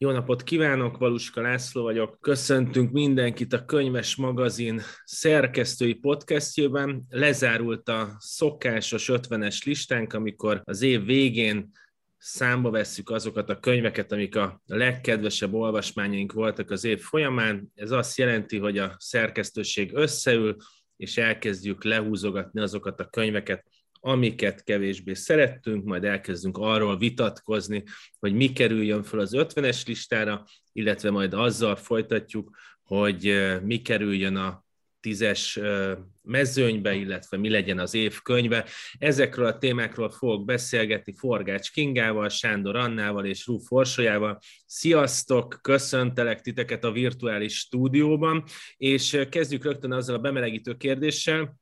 Jó napot kívánok, Valuska László vagyok. Köszöntünk mindenkit a Könyves Magazin szerkesztői podcastjében. Lezárult a szokásos 50-es listánk, amikor az év végén számba vesszük azokat a könyveket, amik a legkedvesebb olvasmányaink voltak az év folyamán. Ez azt jelenti, hogy a szerkesztőség összeül, és elkezdjük lehúzogatni azokat a könyveket, amiket kevésbé szerettünk, majd elkezdünk arról vitatkozni, hogy mi kerüljön fel az 50-es listára, illetve majd azzal folytatjuk, hogy mi kerüljön a tízes mezőnybe, illetve mi legyen az év könyve. Ezekről a témákról fogok beszélgetni Forgács Kingával, Sándor Annával és Rú Forsolyával. Sziasztok, köszöntelek titeket a virtuális stúdióban, és kezdjük rögtön azzal a bemelegítő kérdéssel,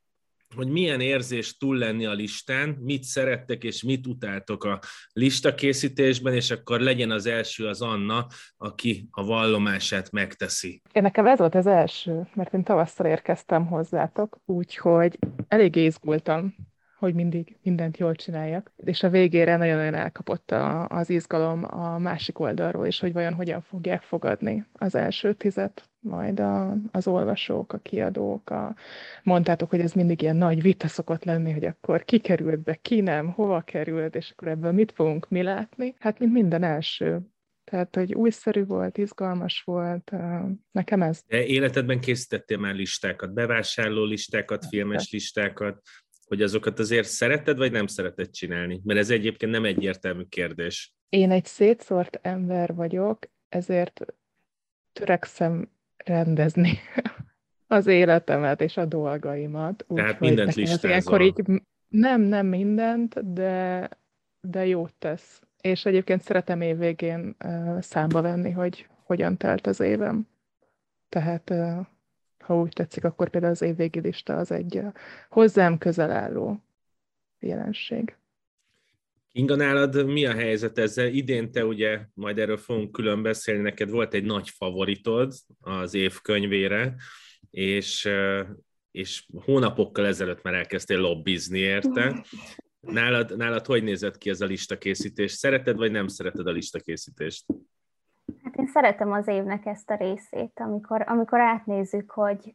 hogy milyen érzés túl lenni a listán, mit szerettek és mit utáltok a listakészítésben, és akkor legyen az első az Anna, aki a vallomását megteszi. Én nekem ez volt az első, mert én tavasszal érkeztem hozzátok, úgyhogy elég izgultam, hogy mindig mindent jól csináljak. És a végére nagyon-nagyon elkapott a, az izgalom a másik oldalról is, hogy vajon hogyan fogják fogadni az első tizet majd a, az olvasók, a kiadók. A, mondtátok, hogy ez mindig ilyen nagy vita szokott lenni, hogy akkor ki került be, ki nem, hova került, és akkor ebből mit fogunk mi látni. Hát, mint minden első. Tehát, hogy újszerű volt, izgalmas volt, nekem ez. De életedben készítettél már listákat, bevásárló listákat, filmes listákat, hogy azokat azért szereted, vagy nem szereted csinálni? Mert ez egyébként nem egyértelmű kérdés. Én egy szétszórt ember vagyok, ezért törekszem rendezni az életemet és a dolgaimat. Úgy, Tehát mindent listázol. így nem, nem mindent, de, de jót tesz. És egyébként szeretem évvégén uh, számba venni, hogy hogyan telt az évem. Tehát uh, ha úgy tetszik, akkor például az évvégi lista az egy hozzám közel álló jelenség. Inga, nálad mi a helyzet ezzel? Idén te ugye, majd erről fogunk külön beszélni, neked volt egy nagy favoritod az év könyvére, és, és hónapokkal ezelőtt már elkezdtél lobbizni érte. Nálad, nálad hogy nézett ki ez a listakészítés? Szereted, vagy nem szereted a listakészítést? Hát én szeretem az évnek ezt a részét, amikor, amikor átnézzük, hogy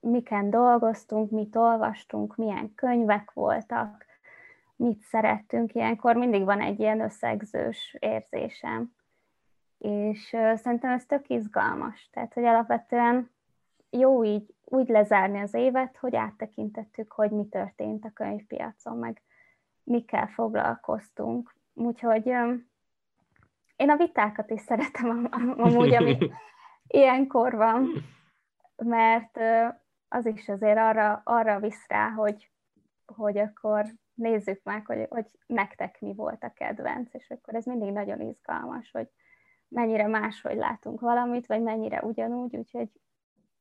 miken dolgoztunk, mit olvastunk, milyen könyvek voltak, mit szerettünk. Ilyenkor mindig van egy ilyen összegzős érzésem. És szerintem ez tök izgalmas. Tehát, hogy alapvetően jó így úgy lezárni az évet, hogy áttekintettük, hogy mi történt a könyvpiacon, meg mikkel foglalkoztunk. Úgyhogy én a vitákat is szeretem amúgy, ami ilyenkor van, mert az is azért arra, arra visz rá, hogy, hogy akkor nézzük meg, hogy, hogy nektek mi volt a kedvenc, és akkor ez mindig nagyon izgalmas, hogy mennyire máshogy látunk valamit, vagy mennyire ugyanúgy, úgyhogy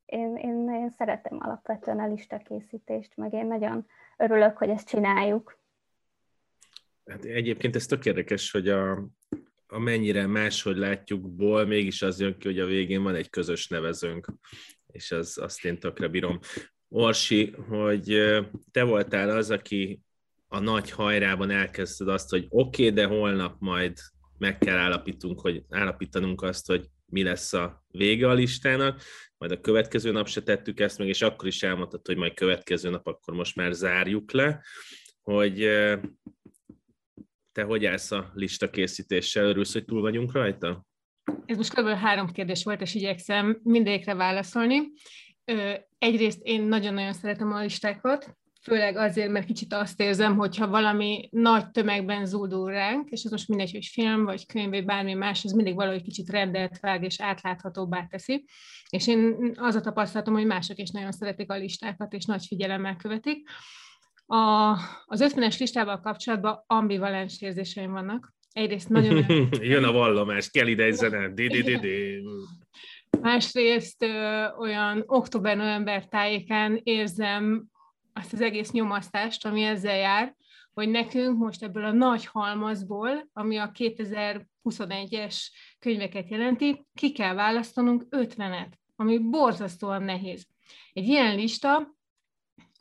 én, én, én szeretem alapvetően a listakészítést, meg én nagyon örülök, hogy ezt csináljuk. Hát egyébként ez tök érdekes, hogy a, amennyire máshogy látjukból, mégis az jön ki, hogy a végén van egy közös nevezőnk, és az, azt én tökre bírom. Orsi, hogy te voltál az, aki a nagy hajrában elkezdted azt, hogy oké, okay, de holnap majd meg kell állapítunk, hogy, állapítanunk azt, hogy mi lesz a vége a listának, majd a következő nap se tettük ezt meg, és akkor is elmondtad, hogy majd következő nap akkor most már zárjuk le, hogy te hogy állsz a lista készítéssel? Örülsz, hogy túl vagyunk rajta? Ez most kb. három kérdés volt, és igyekszem mindegyikre válaszolni. Egyrészt én nagyon-nagyon szeretem a listákat, főleg azért, mert kicsit azt érzem, hogyha valami nagy tömegben zúdul ránk, és az most mindegy, hogy film, vagy könyv, vagy bármi más, az mindig valahogy kicsit rendelt vág és átláthatóbbá teszi. És én az a tapasztalatom, hogy mások is nagyon szeretik a listákat, és nagy figyelemmel követik. A, az 50-es listával kapcsolatban ambivalens érzéseim vannak. Egyrészt nagyon... Jön a vallomás, kell ide egy zene. Másrészt ö, olyan október-november tájékán érzem azt az egész nyomasztást, ami ezzel jár, hogy nekünk most ebből a nagy halmazból, ami a 2021-es könyveket jelenti, ki kell választanunk 50-et, ami borzasztóan nehéz. Egy ilyen lista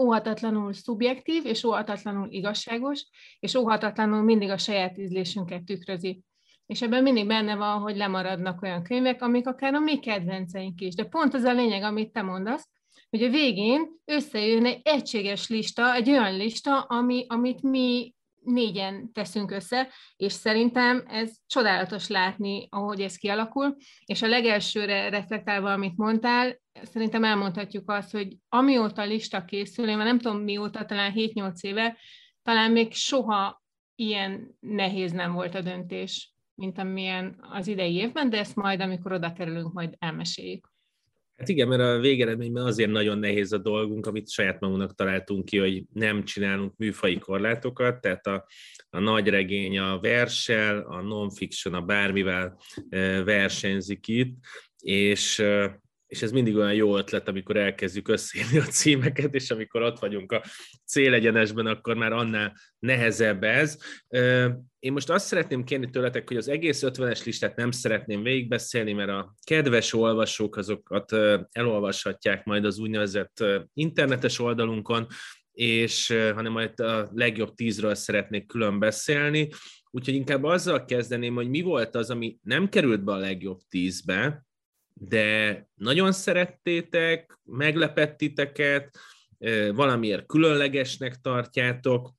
óhatatlanul szubjektív, és óhatatlanul igazságos, és óhatatlanul mindig a saját ízlésünket tükrözi. és ebben mindig benne van, hogy lemaradnak olyan könyvek, amik akár a mi kedvenceink is. De pont az a lényeg, amit te mondasz, hogy a végén összejön egy egységes lista, egy olyan lista, ami, amit mi négyen teszünk össze, és szerintem ez csodálatos látni, ahogy ez kialakul, és a legelsőre reflektálva, amit mondtál, szerintem elmondhatjuk azt, hogy amióta a lista készül, én már nem tudom mióta, talán 7-8 éve, talán még soha ilyen nehéz nem volt a döntés, mint amilyen az idei évben, de ezt majd, amikor oda kerülünk, majd elmeséljük. Hát igen, mert a végeredményben azért nagyon nehéz a dolgunk, amit saját magunknak találtunk ki, hogy nem csinálunk műfai korlátokat, tehát a, a nagy regény a versel, a non-fiction a bármivel versenyzik itt, és és ez mindig olyan jó ötlet, amikor elkezdjük összeírni a címeket, és amikor ott vagyunk a célegyenesben, akkor már annál nehezebb ez. Én most azt szeretném kérni tőletek, hogy az egész 50-es listát nem szeretném végigbeszélni, mert a kedves olvasók azokat elolvashatják majd az úgynevezett internetes oldalunkon, és hanem majd a legjobb tízről szeretnék külön beszélni. Úgyhogy inkább azzal kezdeném, hogy mi volt az, ami nem került be a legjobb tízbe, de nagyon szerettétek, meglepett titeket, valamiért különlegesnek tartjátok,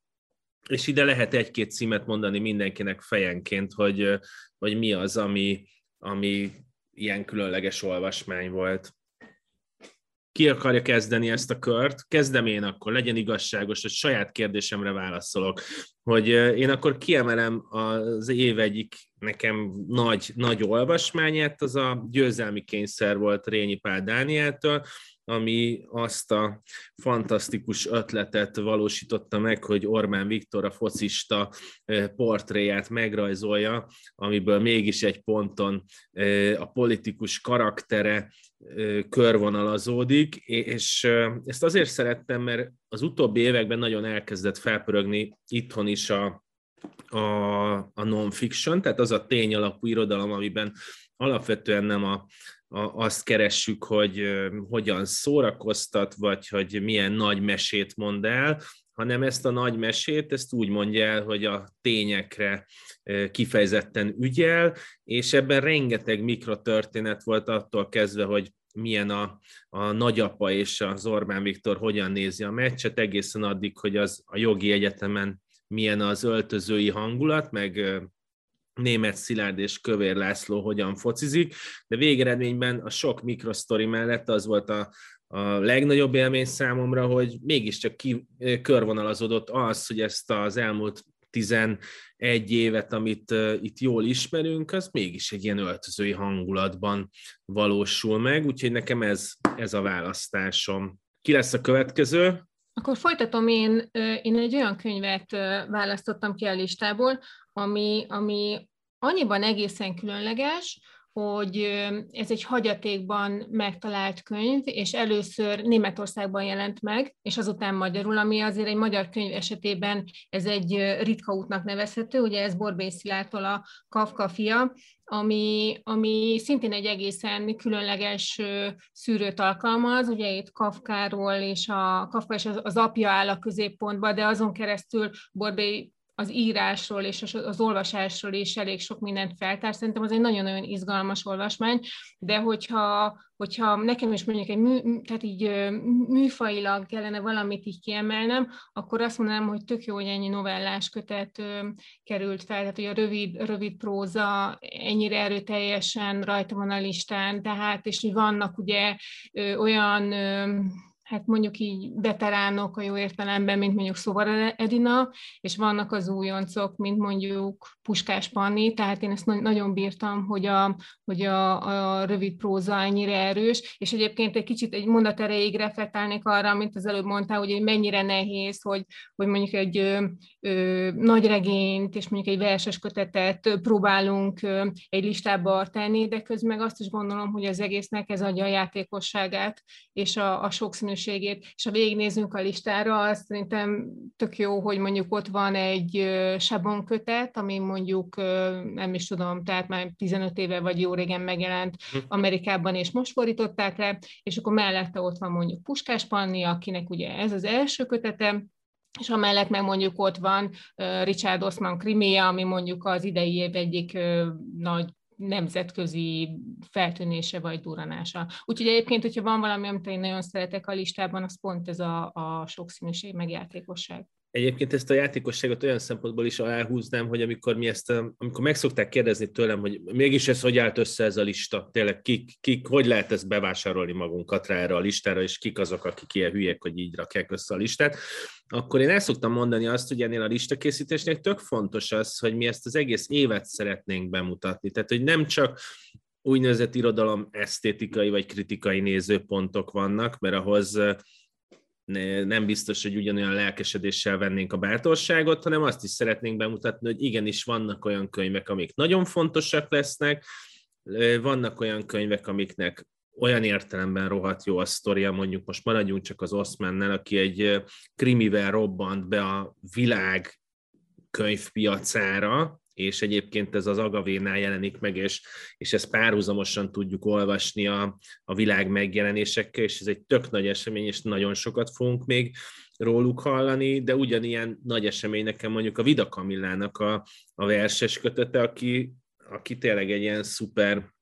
és ide lehet egy-két címet mondani mindenkinek fejenként, hogy, hogy mi az, ami, ami ilyen különleges olvasmány volt. Ki akarja kezdeni ezt a kört? Kezdem én akkor, legyen igazságos, hogy saját kérdésemre válaszolok. Hogy én akkor kiemelem az év egyik nekem nagy, nagy olvasmányát, az a győzelmi kényszer volt Rényi Pál Dánieltől, ami azt a fantasztikus ötletet valósította meg, hogy Orbán Viktor a focista portréját megrajzolja, amiből mégis egy ponton a politikus karaktere körvonalazódik, és ezt azért szerettem, mert az utóbbi években nagyon elkezdett felpörögni itthon is a, a, a non-fiction, tehát az a tény alapú irodalom, amiben alapvetően nem a, a, azt keressük, hogy hogyan szórakoztat, vagy hogy milyen nagy mesét mond el, hanem ezt a nagy mesét, ezt úgy mondja el, hogy a tényekre kifejezetten ügyel, és ebben rengeteg mikrotörténet volt attól kezdve, hogy milyen a, a nagyapa és az Orbán Viktor hogyan nézi a meccset, egészen addig, hogy az a jogi egyetemen milyen az öltözői hangulat, meg német Szilárd és Kövér László hogyan focizik, de végeredményben a sok mikrosztori mellett az volt a, a legnagyobb élmény számomra, hogy mégiscsak ki, körvonalazódott az, hogy ezt az elmúlt 11 évet, amit uh, itt jól ismerünk, az mégis egy ilyen öltözői hangulatban valósul meg, úgyhogy nekem ez, ez a választásom. Ki lesz a következő? Akkor folytatom én, én egy olyan könyvet választottam ki a listából, ami, ami annyiban egészen különleges, hogy ez egy hagyatékban megtalált könyv, és először Németországban jelent meg, és azután magyarul, ami azért egy magyar könyv esetében ez egy ritka útnak nevezhető, ugye ez Borbély Szilárdtól a Kafka fia, ami, ami szintén egy egészen különleges szűrőt alkalmaz, ugye itt Kafkáról és a Kafka és az, az apja áll a középpontban, de azon keresztül Borbély az írásról és az olvasásról is elég sok mindent feltár. Szerintem az egy nagyon-nagyon izgalmas olvasmány, de hogyha, hogyha nekem is mondjuk egy mű, tehát így műfailag kellene valamit így kiemelnem, akkor azt mondanám, hogy tök jó, hogy ennyi novellás kötet került fel, tehát hogy a rövid, rövid próza ennyire erőteljesen rajta van a listán, tehát és hogy vannak ugye olyan hát mondjuk így veteránok a jó értelemben, mint mondjuk Szovar Edina, és vannak az újoncok, mint mondjuk Puskás Panni, tehát én ezt nagyon bírtam, hogy a, hogy a, a rövid próza ennyire erős, és egyébként egy kicsit egy mondat erejéig reflektálnék arra, amit az előbb mondtál, hogy mennyire nehéz, hogy, hogy mondjuk egy ö, ö, nagy regényt és mondjuk egy verses kötetet próbálunk ö, egy listába tenni, de közben meg azt is gondolom, hogy az egésznek ez adja a játékosságát és a, a sokszínűségét, és ha végignézünk a listára, azt szerintem tök jó, hogy mondjuk ott van egy Sabon kötet, ami mondjuk, nem is tudom, tehát már 15 éve vagy jó régen megjelent hm. Amerikában, és most fordították le, és akkor mellette ott van mondjuk Puskás Panni, akinek ugye ez az első kötete, és amellett meg mondjuk ott van Richard Osman krimia, ami mondjuk az idei év egyik nagy nemzetközi feltűnése vagy duranása. Úgyhogy egyébként, hogyha van valami, amit én nagyon szeretek a listában, az pont ez a, a sokszínűség, meg. Egyébként ezt a játékosságot olyan szempontból is aláhúznám, hogy amikor mi ezt, amikor meg szokták kérdezni tőlem, hogy mégis ez hogy állt össze ez a lista, tényleg kik, kik hogy lehet ezt bevásárolni magunkat rá erre a listára, és kik azok, akik ilyen hülyek, hogy így rakják össze a listát, akkor én el szoktam mondani azt, hogy ennél a listakészítésnek tök fontos az, hogy mi ezt az egész évet szeretnénk bemutatni. Tehát, hogy nem csak úgynevezett irodalom esztétikai vagy kritikai nézőpontok vannak, mert ahhoz nem biztos, hogy ugyanolyan lelkesedéssel vennénk a bátorságot, hanem azt is szeretnénk bemutatni, hogy igenis vannak olyan könyvek, amik nagyon fontosak lesznek, vannak olyan könyvek, amiknek olyan értelemben rohadt jó a sztoria, mondjuk most maradjunk csak az Osmannel, aki egy krimivel robbant be a világ könyvpiacára, és egyébként ez az Agavénál jelenik meg, és, és ezt párhuzamosan tudjuk olvasni a, a világ megjelenésekkel, és ez egy tök nagy esemény, és nagyon sokat fogunk még róluk hallani, de ugyanilyen nagy esemény nekem mondjuk a Vida Kamillának a, a verses kötete, aki, aki tényleg egy ilyen szuper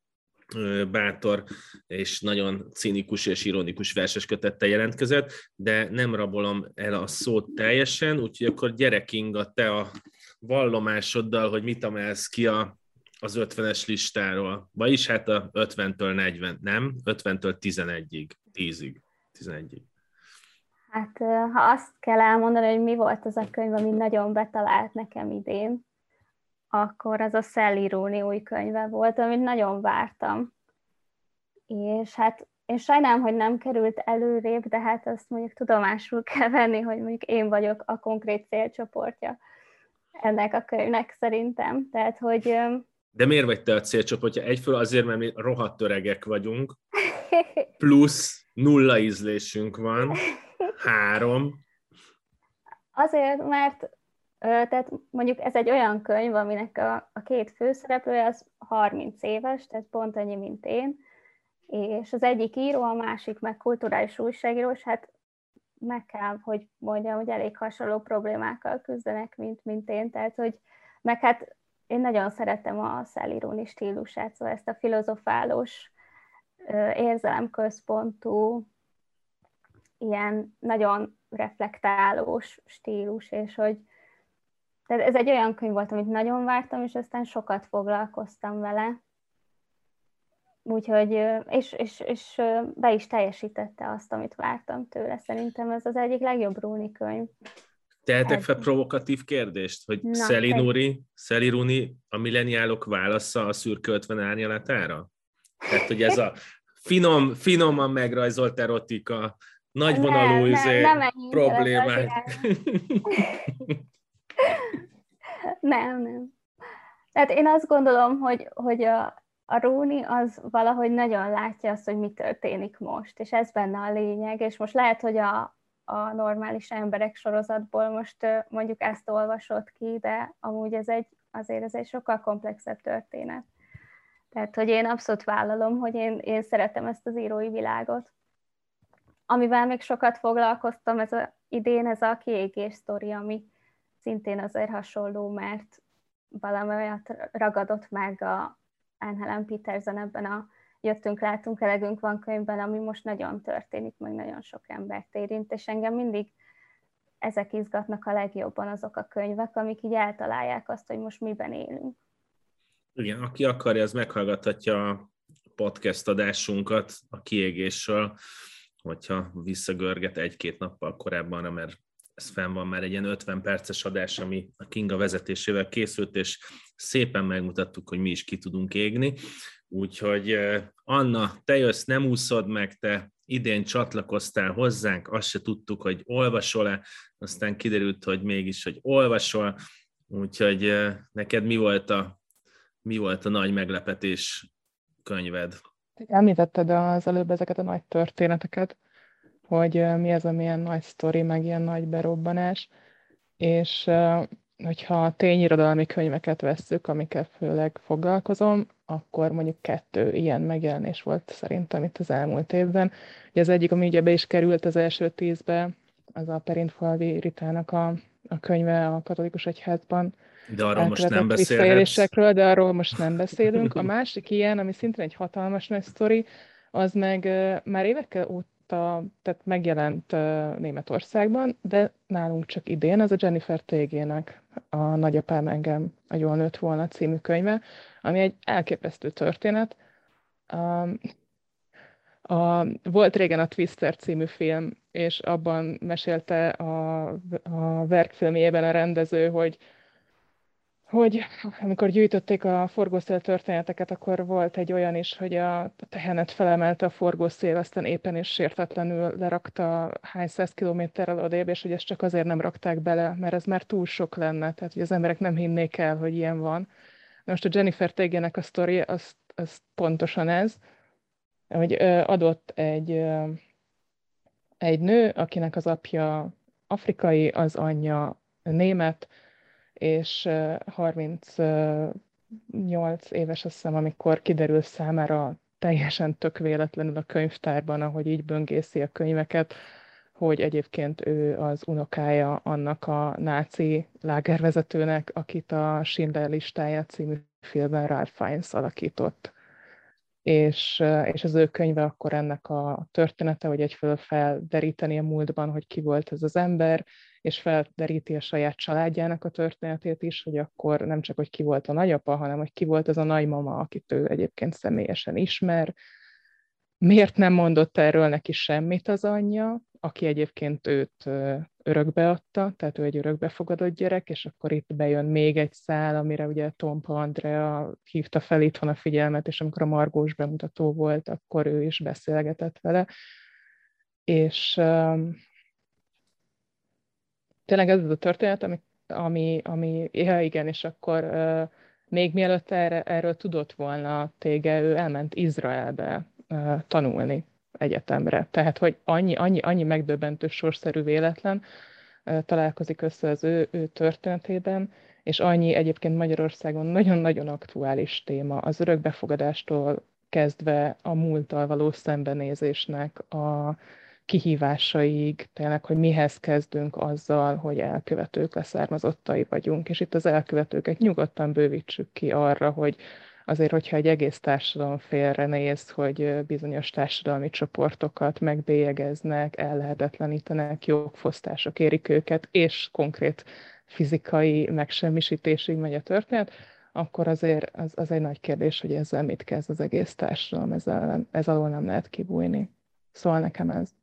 bátor és nagyon cinikus és ironikus verses kötettel jelentkezett, de nem rabolom el a szót teljesen, úgyhogy akkor gyere Kinga, te a vallomásoddal, hogy mit emelsz ki a, az 50-es listáról. Vagyis hát a 50-től 40, nem? 50-től 11-ig, 10-ig, 11-ig. Hát ha azt kell elmondani, hogy mi volt az a könyv, ami nagyon betalált nekem idén, akkor az a Sally Rooney új könyve volt, amit nagyon vártam. És hát én sajnálom, hogy nem került előrébb, de hát azt mondjuk tudomásul kell venni, hogy mondjuk én vagyok a konkrét célcsoportja ennek a könyvnek szerintem. Tehát, hogy... De miért vagy te a célcsoportja? Egyfől azért, mert mi rohadt öregek vagyunk, plusz nulla ízlésünk van, három. Azért, mert tehát mondjuk ez egy olyan könyv, aminek a, a két főszereplője az 30 éves, tehát pont annyi, mint én, és az egyik író, a másik meg kulturális újságíró, és hát meg kell, hogy mondjam, hogy elég hasonló problémákkal küzdenek, mint, mint én, tehát hogy meg hát én nagyon szeretem a Szelironi stílusát, szóval ezt a filozofálós, érzelemközpontú, ilyen nagyon reflektálós stílus, és hogy tehát ez egy olyan könyv volt, amit nagyon vártam, és aztán sokat foglalkoztam vele, Úgyhogy, és, és, és be is teljesítette azt, amit vártam tőle. Szerintem ez az egyik legjobb Rúni könyv. Tehetek fel provokatív kérdést, hogy Na, Szeli Nuri, Szeli Runi a milleniálok válasza a szürke 50 árnyalatára? Tehát, hogy ez a finom, finoman megrajzolt erotika, nagyvonalú izé, problémák. nem, nem. Tehát én azt gondolom, hogy, hogy a, a Róni az valahogy nagyon látja azt, hogy mi történik most, és ez benne a lényeg, és most lehet, hogy a, a normális emberek sorozatból most mondjuk ezt olvasott ki, de amúgy ez egy, azért ez egy sokkal komplexebb történet. Tehát, hogy én abszolút vállalom, hogy én, én szeretem ezt az írói világot. Amivel még sokat foglalkoztam ez a, idén, ez a kiégés sztori, ami szintén azért hasonló, mert valami olyat ragadott meg a, Helen Peterson ebben a Jöttünk, látunk, elegünk van könyvben, ami most nagyon történik, meg nagyon sok embert érint, és engem mindig ezek izgatnak a legjobban azok a könyvek, amik így eltalálják azt, hogy most miben élünk. Igen, aki akarja, az meghallgathatja a podcast adásunkat a kiégésről, hogyha visszagörget egy-két nappal korábban, mert ez fenn van már egy ilyen 50 perces adás, ami a Kinga vezetésével készült, és szépen megmutattuk, hogy mi is ki tudunk égni. Úgyhogy Anna, te jössz, nem úszod meg, te idén csatlakoztál hozzánk, azt se tudtuk, hogy olvasol-e, aztán kiderült, hogy mégis, hogy olvasol, úgyhogy neked mi volt a, mi volt a nagy meglepetés könyved? Említetted az előbb ezeket a nagy történeteket, hogy mi az, ami ilyen nagy sztori, meg ilyen nagy berobbanás, és hogyha tényirodalmi könyveket vesszük, amikkel főleg foglalkozom, akkor mondjuk kettő ilyen megjelenés volt szerintem itt az elmúlt évben. Ugye az egyik, ami ugye be is került az első tízbe, az a Perintfalvi Ritának a, a könyve a katolikus egyházban. De arról most nem beszélhetsz. de arról most nem beszélünk. A másik ilyen, ami szintén egy hatalmas nagy sztori, az meg már évekkel óta tehát megjelent Németországban, de nálunk csak idén, az a Jennifer Tégének a Nagyapám engem a jól nőtt volna című könyve, ami egy elképesztő történet. Um, a, volt régen a Twister című film, és abban mesélte a, a verkfilmjében a rendező, hogy hogy amikor gyűjtötték a forgószél történeteket, akkor volt egy olyan is, hogy a tehenet felemelte a forgószél, aztán éppen és sértetlenül lerakta hány száz kilométerrel odébb, és hogy ezt csak azért nem rakták bele, mert ez már túl sok lenne, tehát hogy az emberek nem hinnék el, hogy ilyen van. De most a Jennifer Tégének a sztori, az, az pontosan ez, hogy adott egy, egy nő, akinek az apja afrikai, az anyja német, és 38 éves azt hiszem, amikor kiderül számára teljesen tök véletlenül a könyvtárban, ahogy így böngészi a könyveket, hogy egyébként ő az unokája annak a náci lágervezetőnek, akit a Schindler listája című filmben Ralph Fiennes alakított. És, és az ő könyve akkor ennek a története, hogy egyfelől felderíteni a múltban, hogy ki volt ez az ember, és felderíti a saját családjának a történetét is, hogy akkor nem csak, hogy ki volt a nagyapa, hanem hogy ki volt az a nagymama, akit ő egyébként személyesen ismer, miért nem mondott erről neki semmit az anyja, aki egyébként őt örökbe adta, tehát ő egy örökbefogadott gyerek, és akkor itt bejön még egy szál, amire ugye Tompa Andrea hívta fel itthon a figyelmet, és amikor a Margós bemutató volt, akkor ő is beszélgetett vele. És tényleg ez az a történet, ami, ami, ami ja igen, és akkor még mielőtt erre, erről tudott volna tége, ő elment Izraelbe tanulni egyetemre. Tehát, hogy annyi, annyi, annyi megdöbbentő sorszerű véletlen találkozik össze az ő, ő történetében, és annyi egyébként Magyarországon nagyon-nagyon aktuális téma az örökbefogadástól kezdve a múlttal való szembenézésnek a kihívásaig, tényleg, hogy mihez kezdünk azzal, hogy elkövetők leszármazottai vagyunk, és itt az elkövetőket nyugodtan bővítsük ki arra, hogy azért, hogyha egy egész társadalom félre néz, hogy bizonyos társadalmi csoportokat megbélyegeznek, ellehetetlenítenek, jogfosztások érik őket, és konkrét fizikai megsemmisítésig megy a történet, akkor azért az, az egy nagy kérdés, hogy ezzel mit kezd az egész társadalom, ezzel, ez alól nem lehet kibújni. Szóval nekem ez.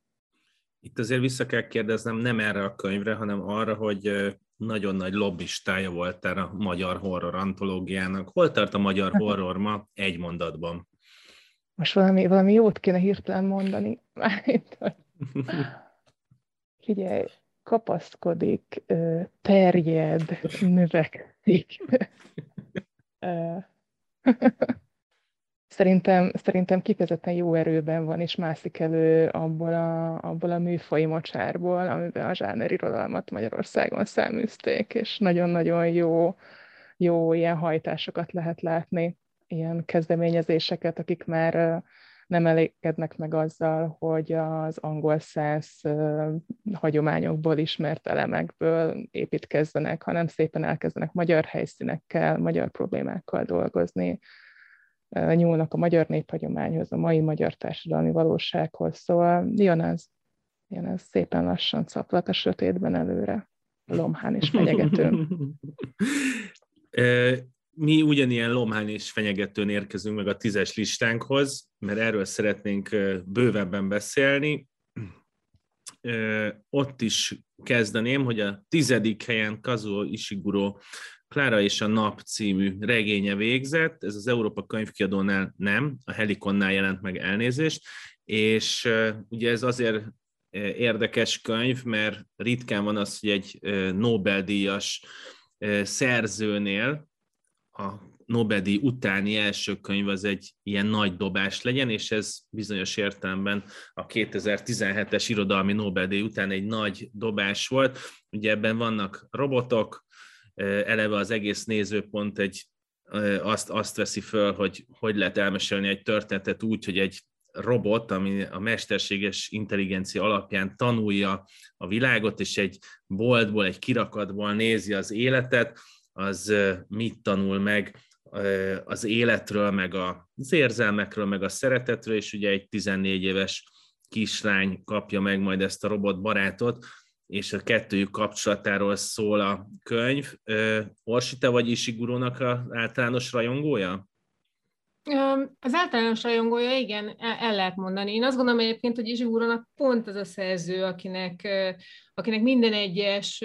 Itt azért vissza kell kérdeznem nem erre a könyvre, hanem arra, hogy nagyon nagy lobbistája voltál a magyar horror antológiának. Hol tart a magyar horror ma egy mondatban? Most valami, valami jót kéne hirtelen mondani. Figyelj, kapaszkodik, terjed, növekszik. Szerintem, szerintem kifejezetten jó erőben van, és mászik elő abból a, abból a műfai mocsárból, amiben a zsáner irodalmat Magyarországon száműzték, és nagyon-nagyon jó, jó ilyen hajtásokat lehet látni, ilyen kezdeményezéseket, akik már nem elégednek meg azzal, hogy az angol száz hagyományokból ismert elemekből építkezzenek, hanem szépen elkezdenek magyar helyszínekkel, magyar problémákkal dolgozni, nyúlnak a magyar néphagyományhoz, a mai magyar társadalmi valósághoz. Szóval jön ez, jön ez szépen lassan szaplat a sötétben előre, lomhán és fenyegetőn. Mi ugyanilyen lomhán és fenyegetőn érkezünk meg a tízes listánkhoz, mert erről szeretnénk bővebben beszélni. Ott is kezdeném, hogy a tizedik helyen Kazuo Ishiguro Klára és a Nap című regénye végzett, ez az Európa könyvkiadónál nem, a Helikonnál jelent meg elnézést, és ugye ez azért érdekes könyv, mert ritkán van az, hogy egy Nobel-díjas szerzőnél a Nobel-díj utáni első könyv az egy ilyen nagy dobás legyen, és ez bizonyos értelemben a 2017-es irodalmi Nobel-díj után egy nagy dobás volt. Ugye ebben vannak robotok, eleve az egész nézőpont egy, azt, azt veszi föl, hogy hogy lehet elmesélni egy történetet úgy, hogy egy robot, ami a mesterséges intelligencia alapján tanulja a világot, és egy boltból, egy kirakatból nézi az életet, az mit tanul meg az életről, meg az érzelmekről, meg a szeretetről, és ugye egy 14 éves kislány kapja meg majd ezt a robot barátot, és a kettőjük kapcsolatáról szól a könyv. Orsi, te vagy Isigurónak az általános rajongója? Az általános rajongója, igen, el lehet mondani. Én azt gondolom egyébként, hogy Izsigúrónak pont az a szerző, akinek, akinek minden egyes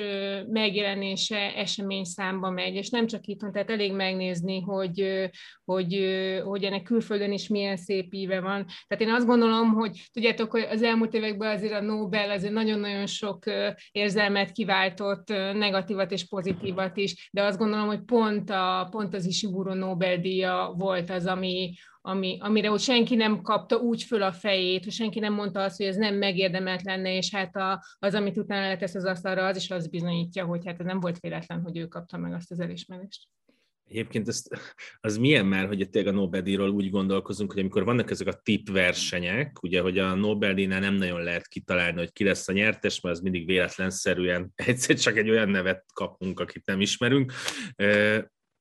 megjelenése esemény számba megy, és nem csak itthon, tehát elég megnézni, hogy, hogy, hogy ennek külföldön is milyen szép íve van. Tehát én azt gondolom, hogy tudjátok, hogy az elmúlt években azért a Nobel azért nagyon-nagyon sok érzelmet kiváltott, negatívat és pozitívat is, de azt gondolom, hogy pont, a, pont az Ishiguro Nobel-díja volt az, ami, ami, amire úgy senki nem kapta úgy föl a fejét, hogy senki nem mondta azt, hogy ez nem megérdemelt lenne, és hát a, az, amit utána letesz az asztalra, az is az bizonyítja, hogy hát ez nem volt véletlen, hogy ő kapta meg azt az elismerést. Egyébként ez, az milyen már, hogy tényleg a Nobel-díjról úgy gondolkozunk, hogy amikor vannak ezek a tip versenyek, ugye, hogy a Nobel-díjnál nem nagyon lehet kitalálni, hogy ki lesz a nyertes, mert az mindig véletlenszerűen egyszer csak egy olyan nevet kapunk, akit nem ismerünk,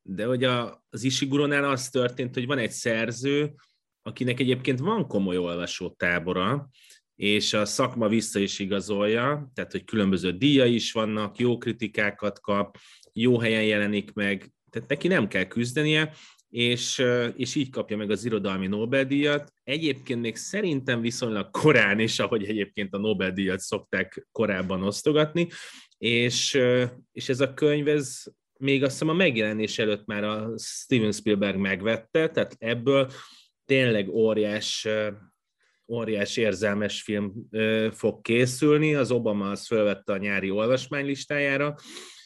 de hogy a, az Ishiguronál az történt, hogy van egy szerző, akinek egyébként van komoly olvasótábora, és a szakma vissza is igazolja, tehát hogy különböző díja is vannak, jó kritikákat kap, jó helyen jelenik meg, tehát neki nem kell küzdenie, és, és így kapja meg az irodalmi Nobel-díjat. Egyébként még szerintem viszonylag korán is, ahogy egyébként a Nobel-díjat szokták korábban osztogatni, és, és ez a könyv, ez még azt hiszem a megjelenés előtt már a Steven Spielberg megvette, tehát ebből tényleg óriás, óriás érzelmes film fog készülni. Az Obama az felvette a nyári olvasmánylistájára,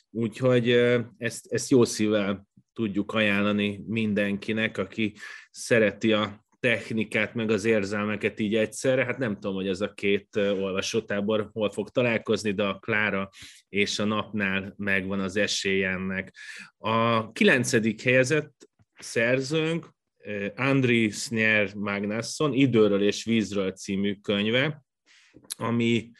úgyhogy ezt, ezt jó szívvel tudjuk ajánlani mindenkinek, aki szereti a technikát, meg az érzelmeket így egyszerre. Hát nem tudom, hogy ez a két olvasótábor hol fog találkozni, de a Klára és a napnál megvan az esélyennek. A kilencedik helyezett szerzőnk Andri Snyer Magnusson Időről és vízről című könyve, ami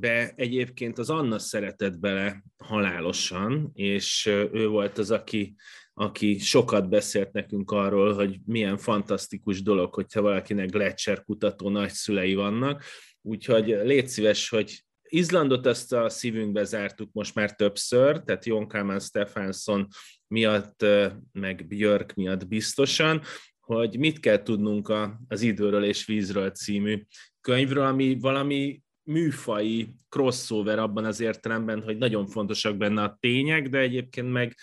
be egyébként az Anna szeretett bele halálosan, és ő volt az, aki aki sokat beszélt nekünk arról, hogy milyen fantasztikus dolog, hogyha valakinek Gletscher kutató nagyszülei vannak. Úgyhogy légy szíves, hogy Izlandot ezt a szívünkbe zártuk most már többször, tehát Jon Kalman Stefansson miatt, meg Björk miatt biztosan, hogy mit kell tudnunk az Időről és Vízről című könyvről, ami valami műfai crossover abban az értelemben, hogy nagyon fontosak benne a tények, de egyébként meg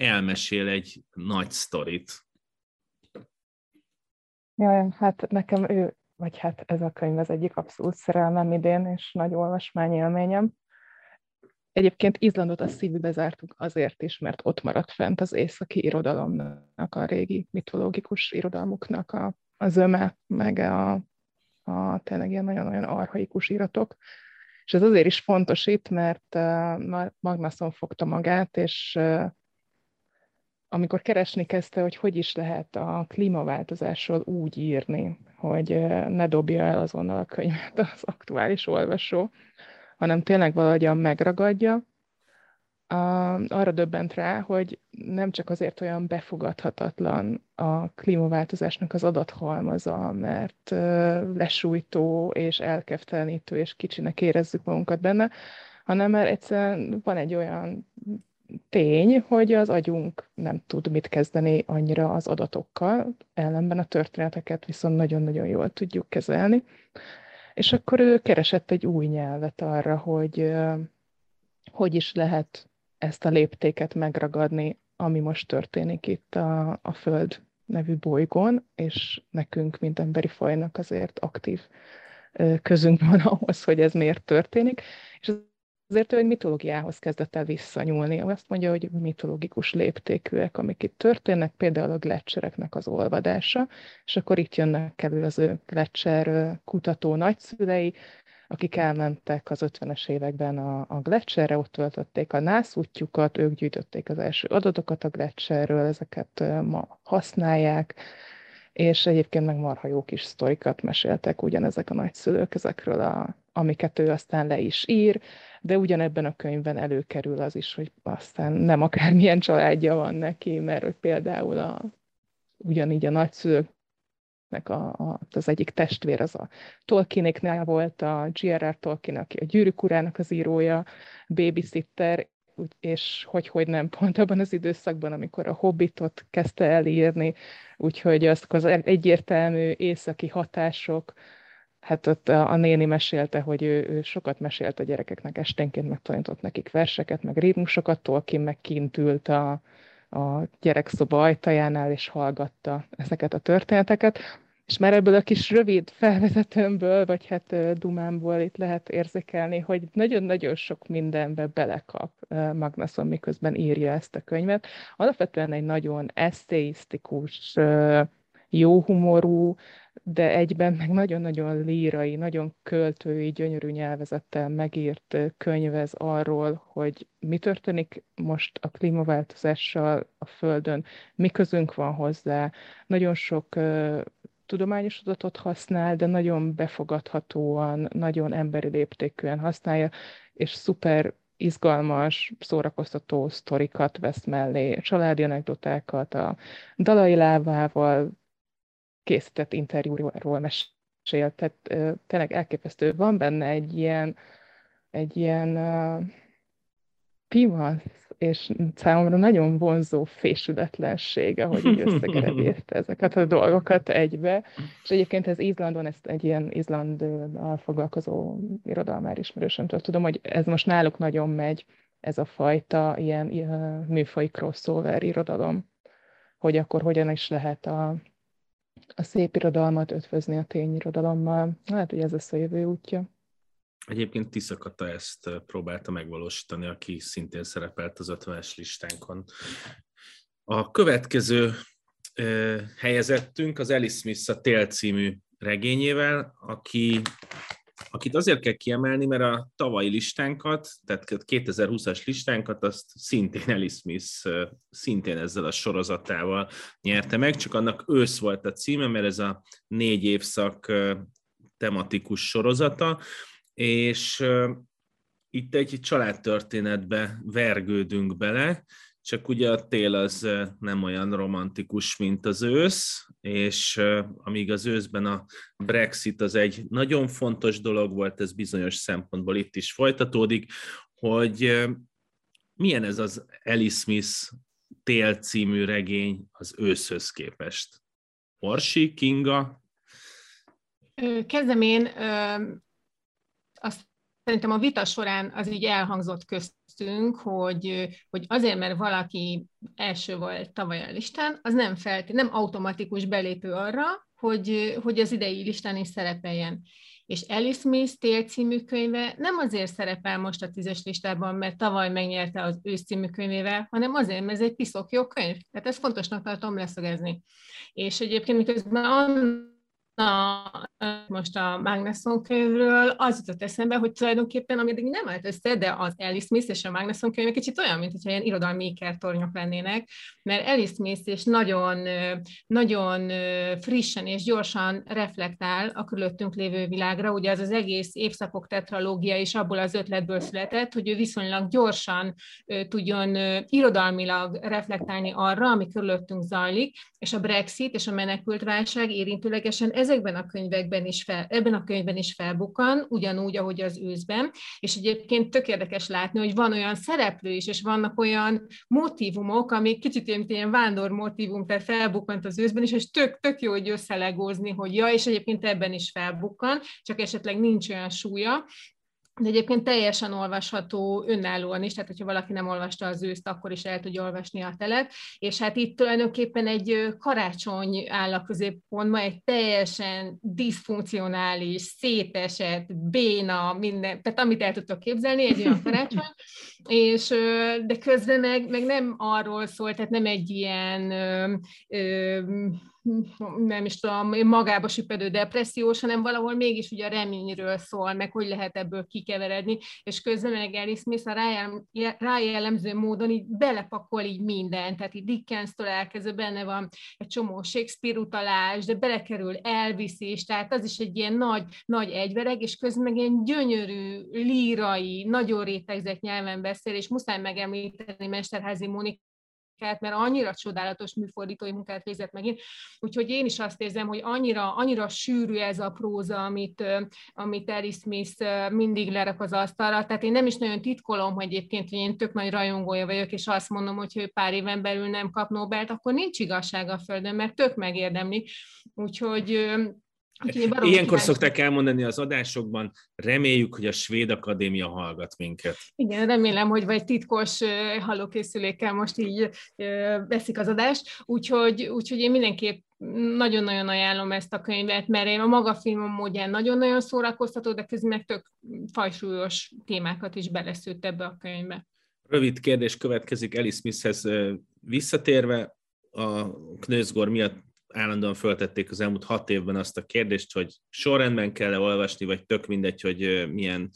elmesél egy nagy sztorit. Jaj, hát nekem ő, vagy hát ez a könyv az egyik abszolút szerelmem idén, és nagy olvasmányélményem. Egyébként Izlandot a szívübe zártuk azért is, mert ott maradt fent az északi irodalomnak, a régi mitológikus irodalmuknak a, a zöme, meg a, a tényleg ilyen nagyon-nagyon arhaikus iratok. És ez azért is fontos itt, mert uh, Magnusson fogta magát, és uh, amikor keresni kezdte, hogy hogy is lehet a klímaváltozásról úgy írni, hogy ne dobja el azonnal a könyvet az aktuális olvasó, hanem tényleg valahogyan megragadja, arra döbbent rá, hogy nem csak azért olyan befogadhatatlan a klímaváltozásnak az adathalmaza, mert lesújtó és elkeftelenítő és kicsinek érezzük magunkat benne, hanem mert egyszerűen van egy olyan tény, hogy az agyunk nem tud mit kezdeni annyira az adatokkal, ellenben a történeteket viszont nagyon-nagyon jól tudjuk kezelni. És akkor ő keresett egy új nyelvet arra, hogy hogy is lehet ezt a léptéket megragadni, ami most történik itt a, a Föld nevű bolygón, és nekünk, mint emberi fajnak azért aktív közünk van ahhoz, hogy ez miért történik. És Azért ő egy mitológiához kezdett el visszanyúlni. Azt mondja, hogy mitológikus léptékűek, amik itt történnek, például a gletszereknek az olvadása, és akkor itt jönnek elő az ő gletszer kutató nagyszülei, akik elmentek az 50-es években a, a gletszerre, ott töltötték a nászútjukat, ők gyűjtötték az első adatokat a gletszerről, ezeket ma használják, és egyébként meg marha jó kis sztorikat meséltek ugyanezek a nagyszülők ezekről, a, amiket ő aztán le is ír, de ugyanebben a könyvben előkerül az is, hogy aztán nem akármilyen családja van neki, mert hogy például a, ugyanígy a nagyszülőknek a, a, az egyik testvér az a Tolkienéknál volt, a G.R.R. Tolkien, aki a Gyűrűk urának az írója, babysitter, és hogy, hogy nem pont abban az időszakban, amikor a Hobbitot kezdte elírni, úgyhogy azok az egyértelmű északi hatások, hát ott a, a néni mesélte, hogy ő, ő sokat mesélt a gyerekeknek, esténként megtanított nekik verseket, meg ritmusokat, Tolkien meg kint ült a, a gyerekszoba ajtajánál, és hallgatta ezeket a történeteket. És már ebből a kis rövid felvezetőmből, vagy hát dumámból itt lehet érzékelni, hogy nagyon-nagyon sok mindenbe belekap Magnusson, miközben írja ezt a könyvet. Alapvetően egy nagyon esztéisztikus, jó humorú, de egyben meg nagyon-nagyon lírai, nagyon költői, gyönyörű nyelvezettel megírt könyvez arról, hogy mi történik most a klímaváltozással a Földön, mi közünk van hozzá. Nagyon sok tudományos adatot használ, de nagyon befogadhatóan, nagyon emberi léptékűen használja, és szuper izgalmas, szórakoztató sztorikat vesz mellé, családi anekdotákat, a Dalai Lávával készített interjúról mesélt, tehát tényleg elképesztő. Van benne egy ilyen, egy ilyen uh, pimasz és számomra nagyon vonzó fésületlenség, ahogy így összegerebészte ezeket a dolgokat egybe. És egyébként ez Izlandon, ezt egy ilyen Izlanddal foglalkozó irodalmár ismerősömtől tudom, hogy ez most náluk nagyon megy, ez a fajta ilyen, ilyen műfai crossover irodalom, hogy akkor hogyan is lehet a, a szép irodalmat ötvözni a tényirodalommal. Hát, hogy ez lesz a jövő útja. Egyébként Tiszakata ezt próbálta megvalósítani, aki szintén szerepelt az 50-es listánkon. A következő helyezettünk az Alice Smith a Tél című regényével, aki, akit azért kell kiemelni, mert a tavalyi listánkat, tehát 2020-as listánkat, azt szintén Alice Smith szintén ezzel a sorozatával nyerte meg, csak annak ősz volt a címe, mert ez a négy évszak tematikus sorozata, és itt egy családtörténetbe vergődünk bele, csak ugye a tél az nem olyan romantikus, mint az ősz, és amíg az őszben a Brexit az egy nagyon fontos dolog volt, ez bizonyos szempontból itt is folytatódik, hogy milyen ez az Alice Smith tél című regény az őszhöz képest? Orsi, Kinga? Kezdem én, azt szerintem a vita során az így elhangzott köztünk, hogy, hogy azért, mert valaki első volt tavaly a listán, az nem felté, nem automatikus belépő arra, hogy, hogy az idei listán is szerepeljen. És Alice Smith tél című könyve nem azért szerepel most a tízes listában, mert tavaly megnyerte az ősz című könyvével, hanem azért, mert ez egy piszok jó könyv. Tehát ezt fontosnak tartom leszögezni. És egyébként miközben a, most a Magnuson könyvről az jutott eszembe, hogy tulajdonképpen, ami eddig nem állt össze, de az Alice Smith és a Magnuson könyv kicsit olyan, mint hogyha ilyen irodalmi ikertornyok lennének, mert Alice Smith is nagyon, nagyon frissen és gyorsan reflektál a körülöttünk lévő világra. Ugye az az egész évszakok tetralógia is abból az ötletből született, hogy ő viszonylag gyorsan tudjon irodalmilag reflektálni arra, ami körülöttünk zajlik, és a Brexit és a menekültválság érintőlegesen ez ezekben a könyvekben is fel, ebben a könyvben is felbukan, ugyanúgy, ahogy az őszben, és egyébként tök érdekes látni, hogy van olyan szereplő is, és vannak olyan motivumok, ami kicsit ilyen, ilyen vándor motivum, tehát felbukkant az őszben is, és tök, tök jó, hogy összelegózni, hogy ja, és egyébként ebben is felbukkan, csak esetleg nincs olyan súlya, de egyébként teljesen olvasható önállóan is, tehát hogyha valaki nem olvasta az őszt, akkor is el tudja olvasni a telet, és hát itt tulajdonképpen egy karácsony áll a középpontban, egy teljesen diszfunkcionális, szétesett, béna, minden, tehát amit el tudtok képzelni, egy olyan karácsony, és, de közben meg, meg nem arról szól, tehát nem egy ilyen ö, ö, nem is tudom, magába süppedő depressziós, hanem valahol mégis ugye a reményről szól, meg hogy lehet ebből kikeveredni, és közben meg Alice Smith a rájellemző módon így belepakol így mindent, tehát így Dickens-től elkezdve benne van egy csomó Shakespeare utalás, de belekerül Elvis is, tehát az is egy ilyen nagy, nagy egyvereg, és közben meg ilyen gyönyörű, lírai, nagyon rétegzett nyelven beszél, és muszáj megemlíteni Mesterházi Mónik munkát, mert annyira csodálatos műfordítói munkát végzett megint. Úgyhogy én is azt érzem, hogy annyira, annyira sűrű ez a próza, amit, amit Alice Smith mindig lerak az asztalra. Tehát én nem is nagyon titkolom, hogy egyébként hogy én tök nagy rajongója vagyok, és azt mondom, hogy ő pár éven belül nem kap Nobelt, akkor nincs igazság a Földön, mert tök megérdemli. Úgyhogy Ilyenkor szokták elmondani az adásokban, reméljük, hogy a Svéd Akadémia hallgat minket. Igen, remélem, hogy vagy titkos hallókészülékkel most így veszik az adást, úgyhogy, úgyhogy én mindenképp nagyon-nagyon ajánlom ezt a könyvet, mert én a maga filmom módján nagyon-nagyon szórakoztató, de közben meg tök fajsúlyos témákat is beleszőtt ebbe a könyvbe. Rövid kérdés következik Alice Smithhez visszatérve, a Knőzgor miatt állandóan föltették az elmúlt hat évben azt a kérdést, hogy sorrendben kell-e olvasni, vagy tök mindegy, hogy milyen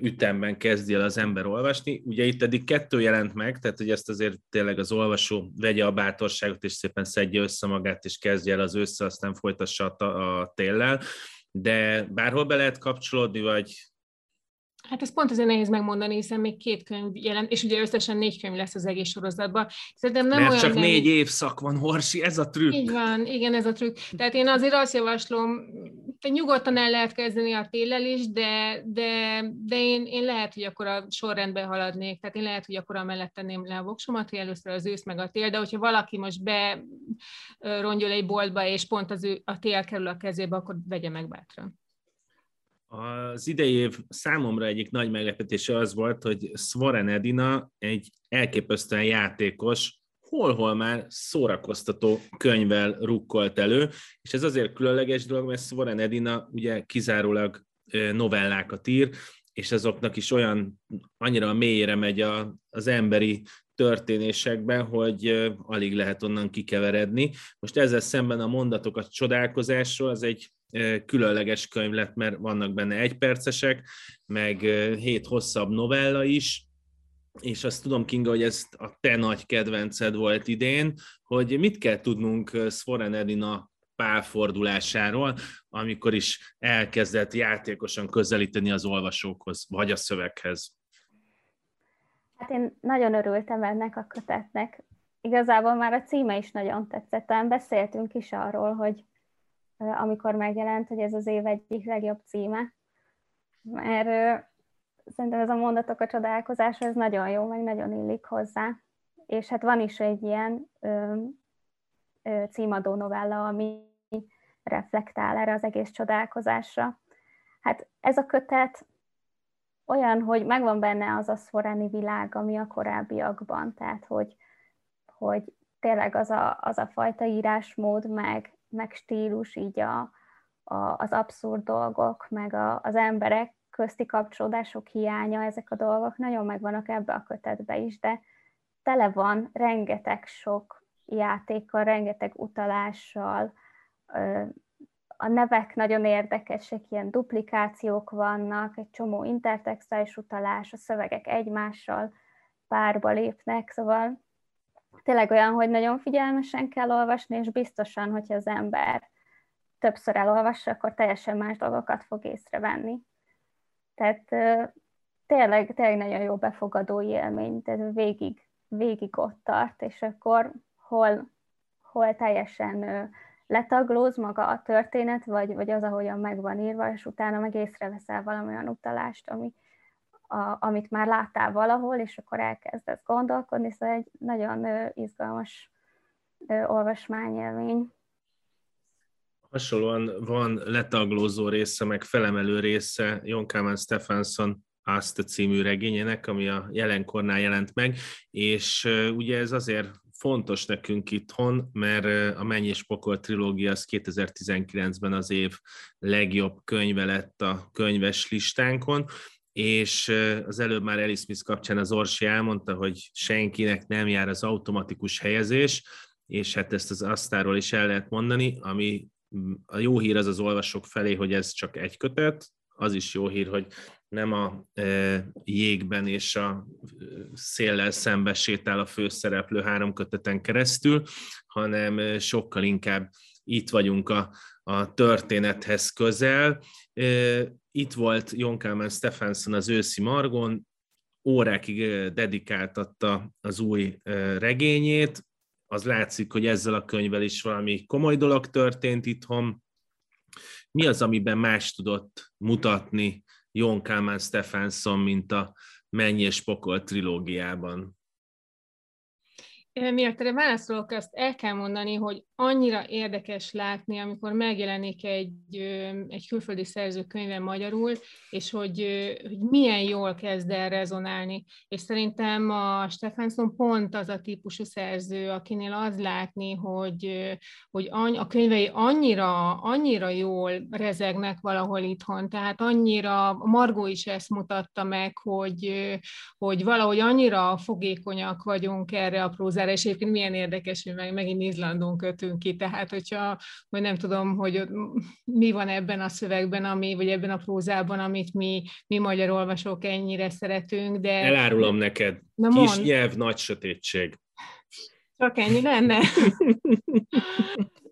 ütemben kezdi el az ember olvasni. Ugye itt eddig kettő jelent meg, tehát hogy ezt azért tényleg az olvasó vegye a bátorságot, és szépen szedje össze magát, és kezdje el az össze, aztán folytassa a, a téllel. De bárhol be lehet kapcsolódni, vagy Hát ez pont azért nehéz megmondani, hiszen még két könyv jelent, és ugye összesen négy könyv lesz az egész sorozatban. Szerintem nem Mert olyan csak nehéz. négy évszak van, Horsi, ez a trükk. Így van, igen, ez a trükk. Tehát én azért azt javaslom, te nyugodtan el lehet kezdeni a téllel is, de, de, de én, én lehet, hogy akkor a sorrendben haladnék, tehát én lehet, hogy akkor amellett tenném le a voksomat, hogy először az ősz meg a tél, de hogyha valaki most be rongyol egy boltba, és pont az ő, a tél kerül a kezébe, akkor vegye meg bátran. Az idei év számomra egyik nagy meglepetése az volt, hogy Svoren Edina egy elképesztően játékos, hol-hol már szórakoztató könyvvel rukkolt elő, és ez azért különleges dolog, mert Svoren Edina ugye kizárólag novellákat ír, és azoknak is olyan annyira mélyre megy a, az emberi történésekben, hogy alig lehet onnan kikeveredni. Most ezzel szemben a mondatok a csodálkozásról, az egy különleges könyv lett, mert vannak benne egypercesek, meg hét hosszabb novella is, és azt tudom, Kinga, hogy ez a te nagy kedvenced volt idén, hogy mit kell tudnunk Svoren Edina pálfordulásáról, amikor is elkezdett játékosan közelíteni az olvasókhoz, vagy a szöveghez. Hát én nagyon örültem ennek a kötetnek. Igazából már a címe is nagyon tetszett. Talán beszéltünk is arról, hogy amikor megjelent, hogy ez az év egyik legjobb címe. Mert szerintem ez a mondatok a csodálkozásra, ez nagyon jó, meg nagyon illik hozzá. És hát van is egy ilyen ö, ö, címadó novella, ami reflektál erre az egész csodálkozásra. Hát ez a kötet olyan, hogy megvan benne az a szforáni világ, ami a korábbiakban, tehát hogy, hogy tényleg az a, az a fajta írásmód, meg, meg stílus, így a, a, az abszurd dolgok, meg a, az emberek közti kapcsolódások hiánya, ezek a dolgok nagyon megvannak ebbe a kötetbe is, de tele van rengeteg sok játékkal, rengeteg utalással, a nevek nagyon érdekesek, ilyen duplikációk vannak, egy csomó intertextuális utalás, a szövegek egymással párba lépnek, szóval tényleg olyan, hogy nagyon figyelmesen kell olvasni, és biztosan, hogyha az ember többször elolvassa, akkor teljesen más dolgokat fog észrevenni. Tehát tényleg, tényleg nagyon jó befogadó élmény, tehát végig, végig ott tart, és akkor hol, hol teljesen letaglóz maga a történet, vagy, vagy az, ahogyan meg van írva, és utána meg észreveszel valamilyen utalást, ami, a, amit már láttál valahol, és akkor elkezdesz gondolkodni, szóval egy nagyon izgalmas olvasmányélmény. Hasonlóan van letaglózó része, meg felemelő része Jon Kamen Stephenson azt a című regényének, ami a jelenkornál jelent meg, és ugye ez azért fontos nekünk itthon, mert a Menny és Pokol trilógia az 2019-ben az év legjobb könyve lett a könyves listánkon, és az előbb már Alice Smith kapcsán az Orsi elmondta, hogy senkinek nem jár az automatikus helyezés, és hát ezt az asztáról is el lehet mondani, ami a jó hír az az olvasók felé, hogy ez csak egy kötet, az is jó hír, hogy nem a e, jégben és a széllel szembe sétál a főszereplő három köteten keresztül, hanem sokkal inkább itt vagyunk a, a történethez közel. Itt volt Jon Kalman Stephenson az őszi Margon, órákig dedikáltatta az új regényét, az látszik, hogy ezzel a könyvvel is valami komoly dolog történt itthon. Mi az, amiben más tudott mutatni Jon Kalman Stephenson, mint a Mennyi és Pokol trilógiában? Miért erre válaszolok, azt el kell mondani, hogy annyira érdekes látni, amikor megjelenik egy, egy külföldi szerző könyve magyarul, és hogy, hogy milyen jól kezd el rezonálni. És szerintem a Stefansson pont az a típusú szerző, akinél az látni, hogy, hogy a könyvei annyira, annyira jól rezegnek valahol itthon, tehát annyira, Margó is ezt mutatta meg, hogy, hogy valahogy annyira fogékonyak vagyunk erre a prózára, és egyébként milyen érdekes, hogy meg, megint Izlandon kötünk ki, tehát hogyha, vagy nem tudom, hogy mi van ebben a szövegben, ami, vagy ebben a prózában, amit mi, mi magyar olvasók ennyire szeretünk, de... Elárulom neked, Na kis mond. nyelv, nagy sötétség. Csak ennyi lenne?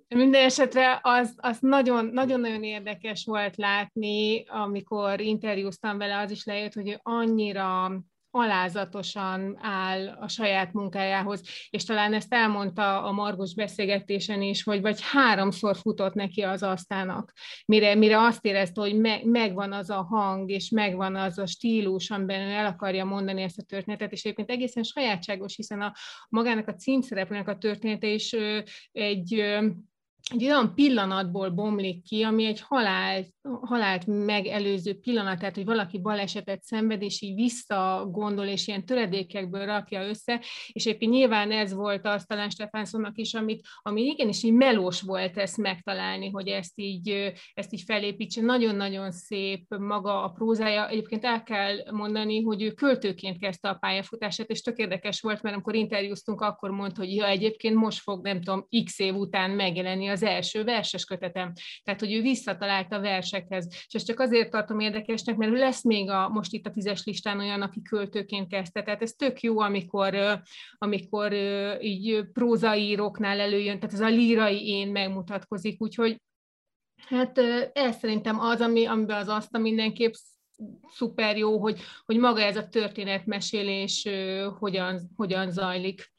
Minden esetre az, az nagyon, nagyon-nagyon érdekes volt látni, amikor interjúztam vele, az is lejött, hogy annyira alázatosan áll a saját munkájához, és talán ezt elmondta a Margos beszélgetésen is, hogy vagy háromszor futott neki az asztának, mire, mire azt érezte, hogy me, megvan az a hang, és megvan az a stílus, amiben ő el akarja mondani ezt a történetet, és egyébként egészen sajátságos, hiszen a magának a címszereplőnek a története is egy egy olyan pillanatból bomlik ki, ami egy halált, halált megelőző pillanat, tehát hogy valaki balesetet szenved, és így visszagondol, és ilyen töredékekből rakja össze, és éppen nyilván ez volt az talán Stefánszonnak is, amit, ami igenis így melós volt ezt megtalálni, hogy ezt így, ezt így felépítse. Nagyon-nagyon szép maga a prózája. Egyébként el kell mondani, hogy ő költőként kezdte a pályafutását, és tök érdekes volt, mert amikor interjúztunk, akkor mondta, hogy ja, egyébként most fog, nem tudom, x év után megjelenni az első verses kötetem. Tehát, hogy ő visszatalált a versekhez. És ezt csak azért tartom érdekesnek, mert lesz még a, most itt a tízes listán olyan, aki költőként kezdte. Tehát ez tök jó, amikor, amikor így prózaíroknál előjön, tehát ez a lírai én megmutatkozik. Úgyhogy Hát ez szerintem az, ami, amiben az azt mindenképp szuper jó, hogy, hogy maga ez a történetmesélés hogyan, hogyan zajlik.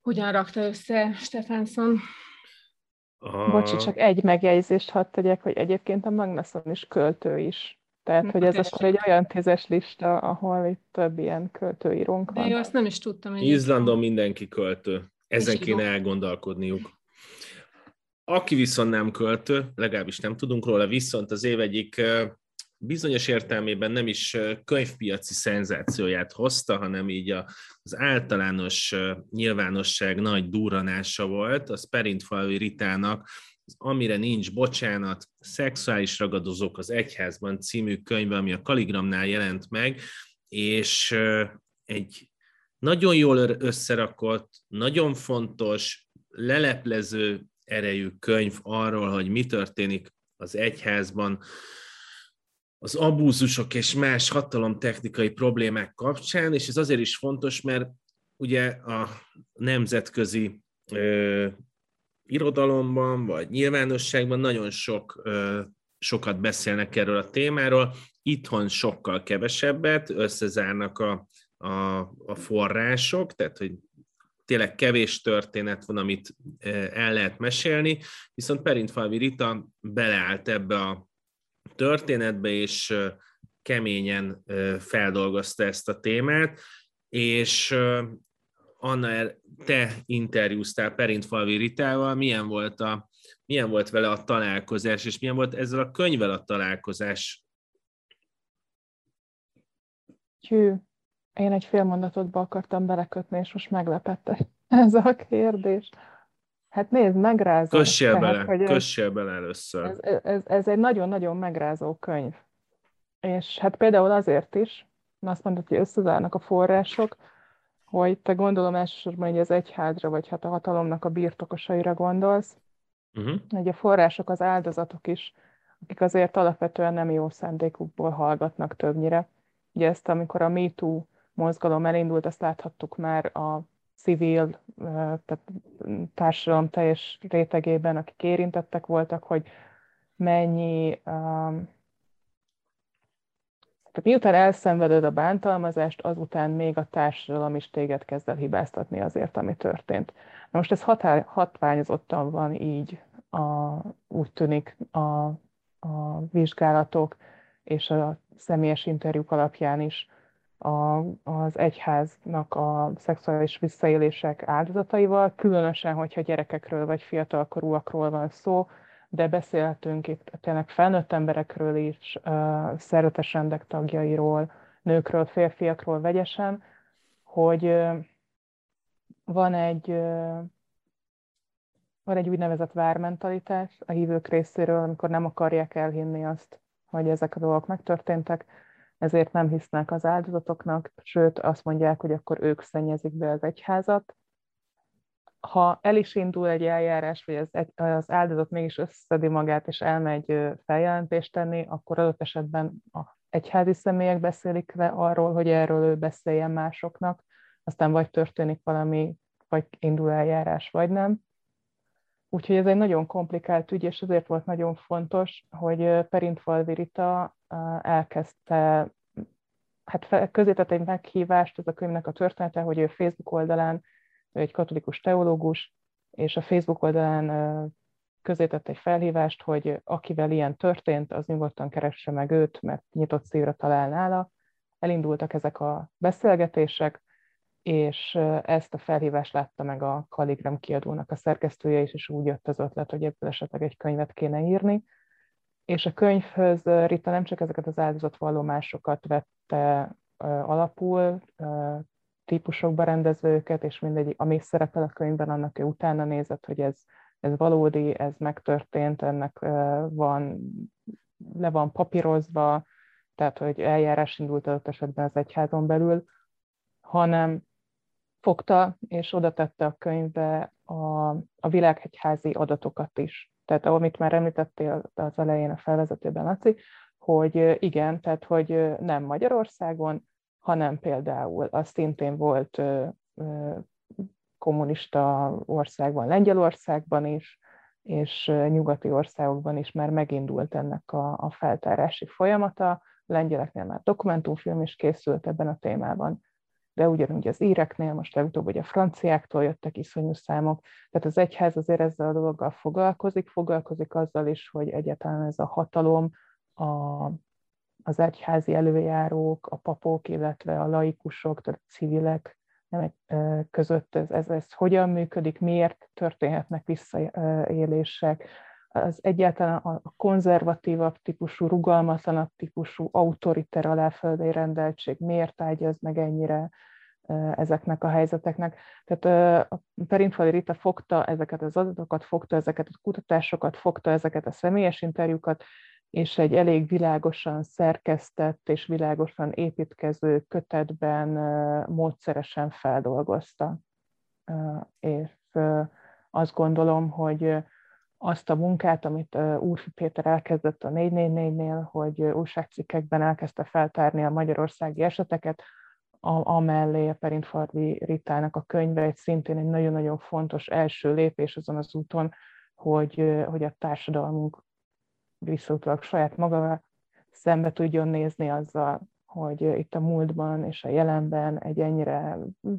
Hogyan rakta össze Stefansson? A... Bocsi, csak egy megjegyzést hadd tegyek, hogy egyébként a Magnusson is költő is. Tehát, hogy ez akkor egy olyan tízes lista, ahol itt több ilyen költőírunk van. De jó, azt nem is tudtam. Izlandon mindenki költő. Ezen kéne elgondolkodniuk. Aki viszont nem költő, legalábbis nem tudunk róla, viszont az év egyik bizonyos értelmében nem is könyvpiaci szenzációját hozta, hanem így az általános nyilvánosság nagy duranása volt, az Perintfalvi Ritának az Amire nincs bocsánat, szexuális ragadozók az egyházban című könyve, ami a Kaligramnál jelent meg, és egy nagyon jól összerakott, nagyon fontos, leleplező erejű könyv arról, hogy mi történik az egyházban, az abúzusok és más hatalomtechnikai problémák kapcsán, és ez azért is fontos, mert ugye a nemzetközi ö, irodalomban vagy nyilvánosságban nagyon sok, ö, sokat beszélnek erről a témáról, itthon sokkal kevesebbet, összezárnak a, a, a források, tehát hogy tényleg kevés történet van, amit el lehet mesélni, viszont Perintfalvi Rita beleállt ebbe a történetbe, és keményen feldolgozta ezt a témát, és Anna, te interjúztál Perintfalvi Ritával, milyen volt, a, milyen volt vele a találkozás, és milyen volt ezzel a könyvvel a találkozás? Hű, én egy fél mondatotba akartam belekötni, és most meglepett ez a kérdés. Hát nézd, megrázó. Kössél bele, hogy kössél bele először. Ez, ez, ez egy nagyon-nagyon megrázó könyv. És hát például azért is, azt mondod, hogy összezárnak a források, hogy te gondolom elsősorban hogy az egyházra, vagy hát a hatalomnak a birtokosaira gondolsz. Uh-huh. Ugye a források, az áldozatok is, akik azért alapvetően nem jó szándékukból hallgatnak többnyire. Ugye ezt, amikor a MeToo mozgalom elindult, azt láthattuk már a civil, tehát társadalom teljes rétegében, akik érintettek voltak, hogy mennyi tehát miután elszenveded a bántalmazást, azután még a társadalom is téged kezd el hibáztatni azért, ami történt. Na most ez határ, hatványozottan van így, a, úgy tűnik a, a vizsgálatok és a személyes interjúk alapján is a, az egyháznak a szexuális visszaélések áldozataival, különösen, hogyha gyerekekről vagy fiatalkorúakról van szó, de beszélhetünk itt tényleg felnőtt emberekről is, szervetes rendek tagjairól, nőkről, férfiakról vegyesen, hogy van egy, van egy úgynevezett vármentalitás a hívők részéről, amikor nem akarják elhinni azt, hogy ezek a dolgok megtörténtek, ezért nem hisznek az áldozatoknak, sőt azt mondják, hogy akkor ők szennyezik be az egyházat, ha el is indul egy eljárás, vagy az, az áldozat mégis összeszedi magát, és elmegy feljelentést tenni, akkor adott esetben a egyházi személyek beszélik le arról, hogy erről ő beszéljen másoknak, aztán vagy történik valami, vagy indul eljárás, vagy nem. Úgyhogy ez egy nagyon komplikált ügy, és ezért volt nagyon fontos, hogy Perint Virita elkezdte, hát közétett egy meghívást, ez a könyvnek a története, hogy ő Facebook oldalán ő egy katolikus teológus, és a Facebook oldalán közétett egy felhívást, hogy akivel ilyen történt, az nyugodtan keresse meg őt, mert nyitott szívre talál nála. Elindultak ezek a beszélgetések, és ezt a felhívást látta meg a Kaligram kiadónak a szerkesztője is, és úgy jött az ötlet, hogy ebből esetleg egy könyvet kéne írni. És a könyvhöz Rita nem csak ezeket az áldozatvallomásokat vette alapul, típusokba rendezve őket, és mindegy, ami szerepel a könyvben, annak ő utána nézett, hogy ez, ez valódi, ez megtörtént, ennek van, le van papírozva, tehát hogy eljárás indult adott esetben az egyházon belül, hanem fogta és oda a könyvbe a, a világhegyházi adatokat is. Tehát amit már említettél az elején a felvezetőben, Laci, hogy igen, tehát hogy nem Magyarországon, hanem például az szintén volt kommunista országban, Lengyelországban is, és nyugati országokban is már megindult ennek a, a feltárási folyamata. Lengyeleknél már dokumentumfilm is készült ebben a témában, de ugyanúgy az íreknél, most legutóbb hogy a franciáktól jöttek iszonyú számok. Tehát az egyház azért ezzel a dologgal foglalkozik, foglalkozik azzal is, hogy egyáltalán ez a hatalom, a, az egyházi előjárók, a papok, illetve a laikusok, tehát a civilek között ez, ez, ez hogyan működik, miért történhetnek visszaélések, az egyáltalán a konzervatívabb típusú, rugalmatlanabb típusú, autoriter aláföldi rendeltség miért ágyaz meg ennyire ezeknek a helyzeteknek. Tehát a Perinfali Rita fogta ezeket az adatokat, fogta ezeket a kutatásokat, fogta ezeket a személyes interjúkat, és egy elég világosan szerkesztett és világosan építkező kötetben módszeresen feldolgozta. És azt gondolom, hogy azt a munkát, amit Úrfi Péter elkezdett a 444-nél, hogy újságcikkekben elkezdte feltárni a magyarországi eseteket, amellé a Perintfardi Ritának a könyve egy szintén egy nagyon-nagyon fontos első lépés azon az úton, hogy, hogy a társadalmunk visszautólag saját maga szembe tudjon nézni azzal, hogy itt a múltban és a jelenben egy ennyire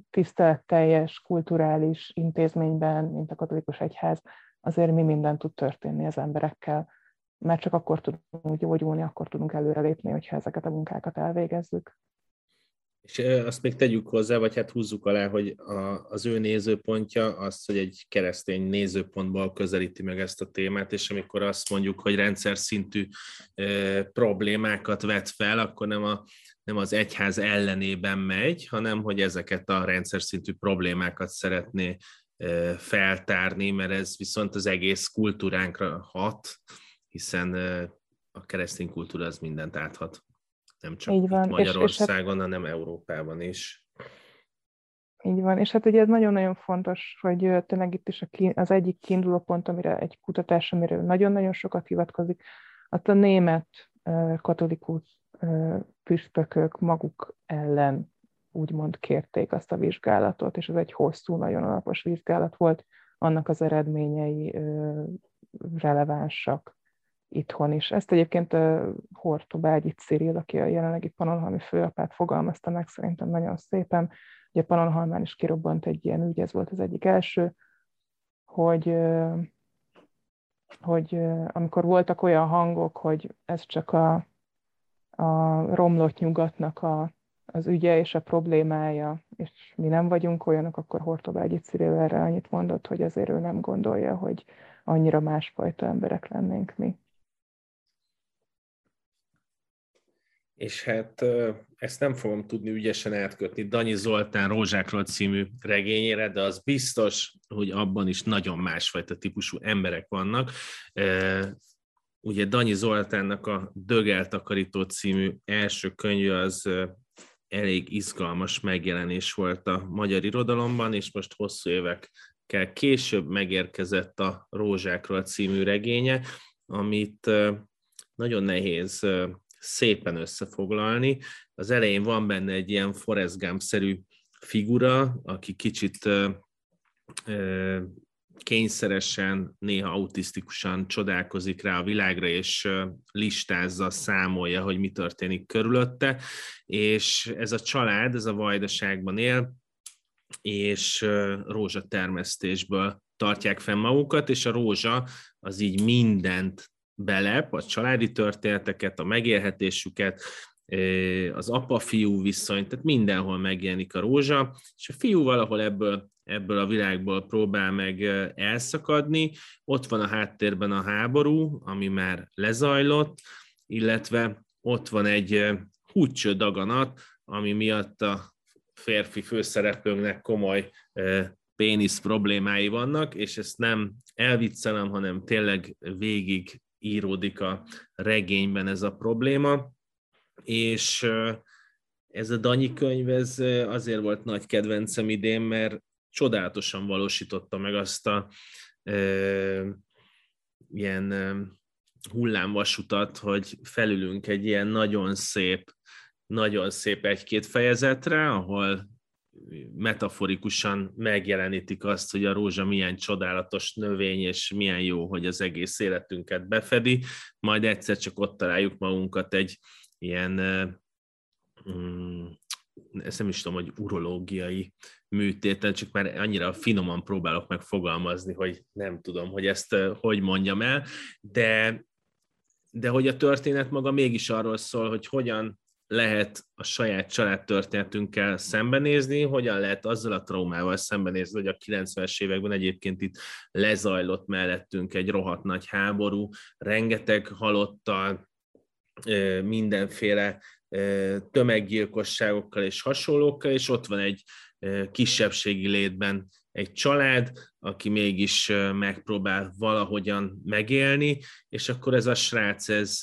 tiszteletteljes, kulturális intézményben, mint a katolikus egyház, azért mi minden tud történni az emberekkel, mert csak akkor tudunk gyógyulni, akkor tudunk előrelépni, hogyha ezeket a munkákat elvégezzük. És azt még tegyük hozzá, vagy hát húzzuk alá, hogy a, az ő nézőpontja az, hogy egy keresztény nézőpontból közelíti meg ezt a témát, és amikor azt mondjuk, hogy rendszer szintű e, problémákat vet fel, akkor nem, a, nem az egyház ellenében megy, hanem hogy ezeket a rendszer szintű problémákat szeretné feltárni, mert ez viszont az egész kultúránkra hat, hiszen a keresztény kultúra az mindent áthat nem csak Így van. Magyarországon, és, és hanem Európában is. Így van, és hát ugye ez nagyon-nagyon fontos, hogy tényleg itt is az egyik kiinduló pont, amire egy kutatás, amiről nagyon-nagyon sokat hivatkozik, az a német katolikus püspökök maguk ellen úgymond kérték azt a vizsgálatot, és ez egy hosszú, nagyon alapos vizsgálat volt, annak az eredményei relevánsak itthon is. Ezt egyébként Hortobágyi Cyril, aki a jelenlegi panonhalmi főapát fogalmazta meg szerintem nagyon szépen. Ugye Panonhalmán is kirobbant egy ilyen ügy, ez volt az egyik első, hogy, hogy amikor voltak olyan hangok, hogy ez csak a, a romlott nyugatnak a, az ügye és a problémája, és mi nem vagyunk olyanok, akkor Hortobágyi Cyril erre annyit mondott, hogy azért ő nem gondolja, hogy annyira másfajta emberek lennénk mi. és hát ezt nem fogom tudni ügyesen átkötni Danyi Zoltán Rózsákról című regényére, de az biztos, hogy abban is nagyon másfajta típusú emberek vannak. Ugye Danyi Zoltánnak a Dögeltakarító című első könyve az elég izgalmas megjelenés volt a magyar irodalomban, és most hosszú évekkel később megérkezett a Rózsákról című regénye, amit nagyon nehéz szépen összefoglalni. Az elején van benne egy ilyen Forrest Gump-szerű figura, aki kicsit kényszeresen, néha autisztikusan csodálkozik rá a világra, és listázza, számolja, hogy mi történik körülötte, és ez a család, ez a vajdaságban él, és rózsatermesztésből tartják fenn magukat, és a rózsa az így mindent belep, a családi történeteket, a megélhetésüket, az apa-fiú viszony, tehát mindenhol megjelenik a rózsa, és a fiú valahol ebből, ebből a világból próbál meg elszakadni. Ott van a háttérben a háború, ami már lezajlott, illetve ott van egy húcső daganat, ami miatt a férfi főszereplőnknek komoly pénisz problémái vannak, és ezt nem elviccelem, hanem tényleg végig íródik a regényben ez a probléma, és ez a Danyi könyv ez azért volt nagy kedvencem idén, mert csodálatosan valósította meg azt a e, ilyen hullámvasutat, hogy felülünk egy ilyen nagyon szép, nagyon szép egy-két fejezetre, ahol metaforikusan megjelenítik azt, hogy a rózsa milyen csodálatos növény, és milyen jó, hogy az egész életünket befedi, majd egyszer csak ott találjuk magunkat egy ilyen, mm, ezt nem is tudom, hogy urológiai műtéten, csak már annyira finoman próbálok megfogalmazni, hogy nem tudom, hogy ezt hogy mondjam el, de, de hogy a történet maga mégis arról szól, hogy hogyan lehet a saját családtörténetünkkel szembenézni, hogyan lehet azzal a traumával szembenézni, hogy a 90-es években egyébként itt lezajlott mellettünk egy rohadt nagy háború, rengeteg halottal, mindenféle tömeggyilkosságokkal és hasonlókkal, és ott van egy kisebbségi létben egy család, aki mégis megpróbál valahogyan megélni, és akkor ez a srác, ez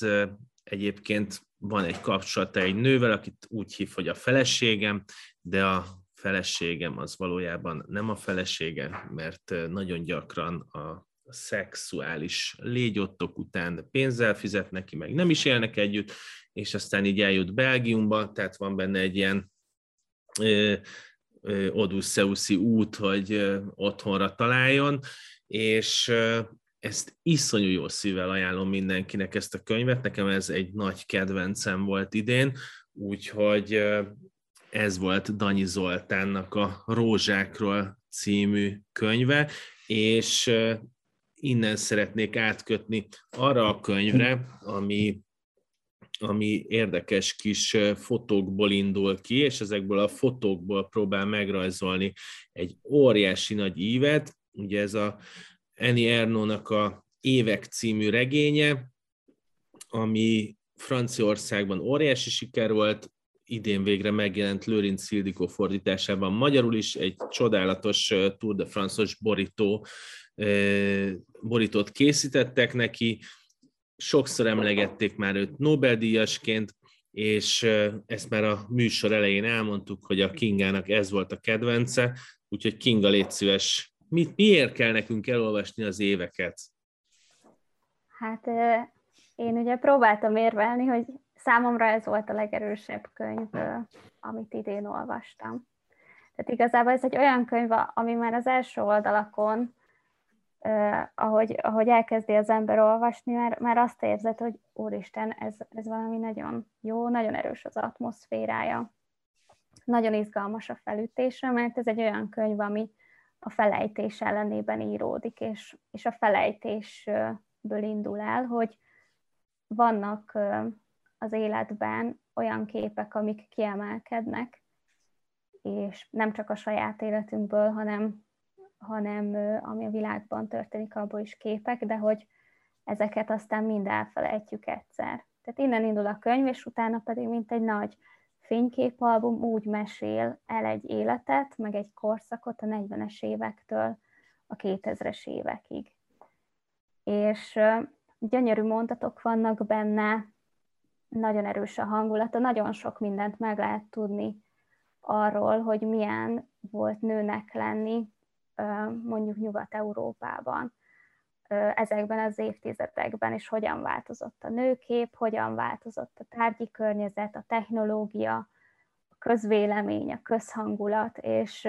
egyébként van egy kapcsolata egy nővel, akit úgy hív, hogy a feleségem, de a feleségem az valójában nem a felesége, mert nagyon gyakran a szexuális. Légyottok után pénzzel fizet neki, meg nem is élnek együtt, és aztán így eljut Belgiumba, tehát van benne egy ilyen Odysseuszi út, hogy otthonra találjon, és ezt iszonyú jó szívvel ajánlom mindenkinek ezt a könyvet, nekem ez egy nagy kedvencem volt idén, úgyhogy ez volt Danyi Zoltánnak a Rózsákról című könyve, és innen szeretnék átkötni arra a könyvre, ami, ami érdekes kis fotókból indul ki, és ezekből a fotókból próbál megrajzolni egy óriási nagy ívet, ugye ez a Annie Ernaux-nak a Évek című regénye, ami Franciaországban óriási siker volt, idén végre megjelent Lőrinc Szildikó fordításában. Magyarul is, egy csodálatos Tour de France-os borító, borítót készítettek neki, sokszor emlegették már őt Nobel-díjasként, és ezt már a műsor elején elmondtuk, hogy a Kingának ez volt a kedvence, úgyhogy Kinga, légy szíves, mit, miért kell nekünk elolvasni az éveket? Hát én ugye próbáltam érvelni, hogy számomra ez volt a legerősebb könyv, amit idén olvastam. Tehát igazából ez egy olyan könyv, ami már az első oldalakon, ahogy, ahogy elkezdi az ember olvasni, már, már azt érzed, hogy úristen, ez, ez valami nagyon jó, nagyon erős az atmoszférája. Nagyon izgalmas a felütése, mert ez egy olyan könyv, ami a felejtés ellenében íródik, és, és a felejtésből indul el, hogy vannak az életben olyan képek, amik kiemelkednek, és nem csak a saját életünkből, hanem, hanem ami a világban történik, abból is képek, de hogy ezeket aztán mind elfelejtjük egyszer. Tehát innen indul a könyv, és utána pedig, mint egy nagy fényképalbum, úgy mesél el egy életet, meg egy korszakot a 40-es évektől a 2000-es évekig. És gyönyörű mondatok vannak benne, nagyon erős a hangulata, nagyon sok mindent meg lehet tudni arról, hogy milyen volt nőnek lenni mondjuk Nyugat-Európában ezekben az évtizedekben, és hogyan változott a nőkép, hogyan változott a tárgyi környezet, a technológia, a közvélemény, a közhangulat, és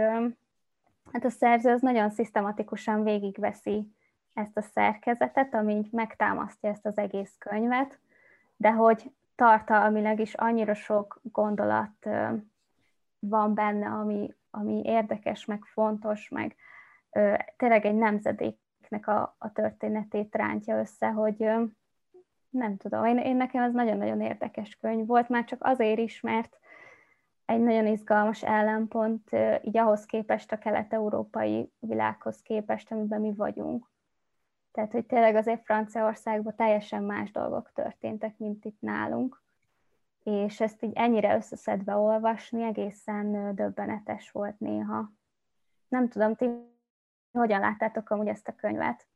hát a szerző az nagyon szisztematikusan végigveszi ezt a szerkezetet, ami megtámasztja ezt az egész könyvet, de hogy tartalmilag is annyira sok gondolat van benne, ami, ami érdekes, meg fontos, meg tényleg egy nemzedéknek a, a történetét rántja össze, hogy nem tudom, én, én nekem ez nagyon-nagyon érdekes könyv volt, már csak azért is, mert egy nagyon izgalmas ellenpont így ahhoz képest, a kelet-európai világhoz képest, amiben mi vagyunk. Tehát, hogy tényleg azért Franciaországban teljesen más dolgok történtek, mint itt nálunk és ezt így ennyire összeszedve olvasni egészen döbbenetes volt néha. Nem tudom, ti hogyan láttátok amúgy ezt a könyvet?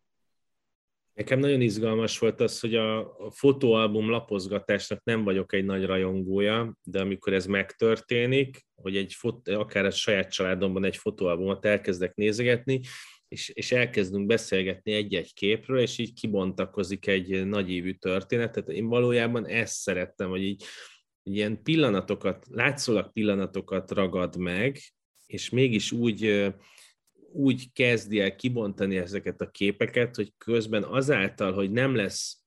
Nekem nagyon izgalmas volt az, hogy a fotóalbum lapozgatásnak nem vagyok egy nagy rajongója, de amikor ez megtörténik, hogy egy fot, akár a saját családomban egy fotóalbumot elkezdek nézegetni, és, és elkezdünk beszélgetni egy-egy képről, és így kibontakozik egy nagyívű történet. Tehát én valójában ezt szerettem, hogy így ilyen pillanatokat, látszólag pillanatokat ragad meg, és mégis úgy, úgy kezdi el kibontani ezeket a képeket, hogy közben azáltal, hogy nem lesz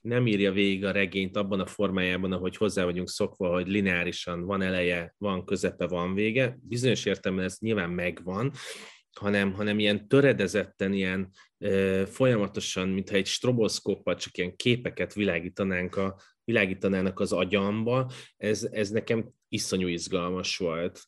nem írja végig a regényt abban a formájában, ahogy hozzá vagyunk szokva, hogy lineárisan van eleje, van közepe, van vége. Bizonyos értelemben ez nyilván megvan, hanem, hanem ilyen töredezetten, ilyen e, folyamatosan, mintha egy stroboszkóppal csak ilyen képeket világítanánk a, világítanának az agyamba, ez, ez nekem iszonyú izgalmas volt.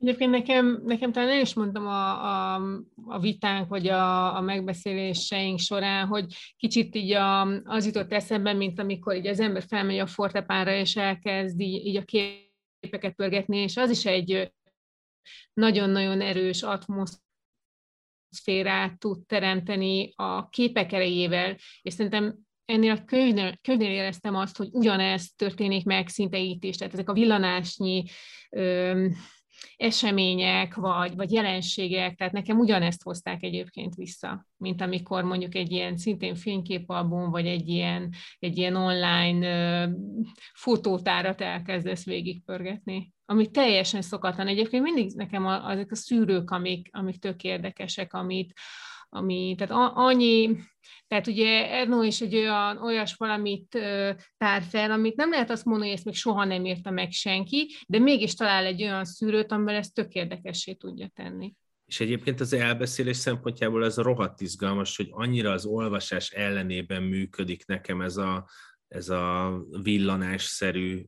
Egyébként nekem, nekem talán el is mondtam a, a, a vitánk, vagy a, a megbeszéléseink során, hogy kicsit így a, az jutott eszembe, mint amikor így az ember felmegy a fortepánra, és elkezd így, így a képeket pörgetni, és az is egy nagyon-nagyon erős atmoszférát tud teremteni a képek erejével, és szerintem ennél a könyvnél, könyvnél éreztem azt, hogy ugyanez történik meg szinte itt is, tehát ezek a villanásnyi ö, események, vagy, vagy jelenségek, tehát nekem ugyanezt hozták egyébként vissza, mint amikor mondjuk egy ilyen szintén fényképalbum, vagy egy ilyen, egy ilyen online ö, fotótárat elkezdesz végigpörgetni ami teljesen szokatlan. Egyébként mindig nekem azok a szűrők, amik, amik tök érdekesek, amit, ami, tehát annyi, tehát ugye Erno is egy olyan, olyas valamit tár fel, amit nem lehet azt mondani, hogy ezt még soha nem írta meg senki, de mégis talál egy olyan szűrőt, amivel ezt tök érdekessé tudja tenni. És egyébként az elbeszélés szempontjából ez rohadt izgalmas, hogy annyira az olvasás ellenében működik nekem ez a, ez a villanásszerű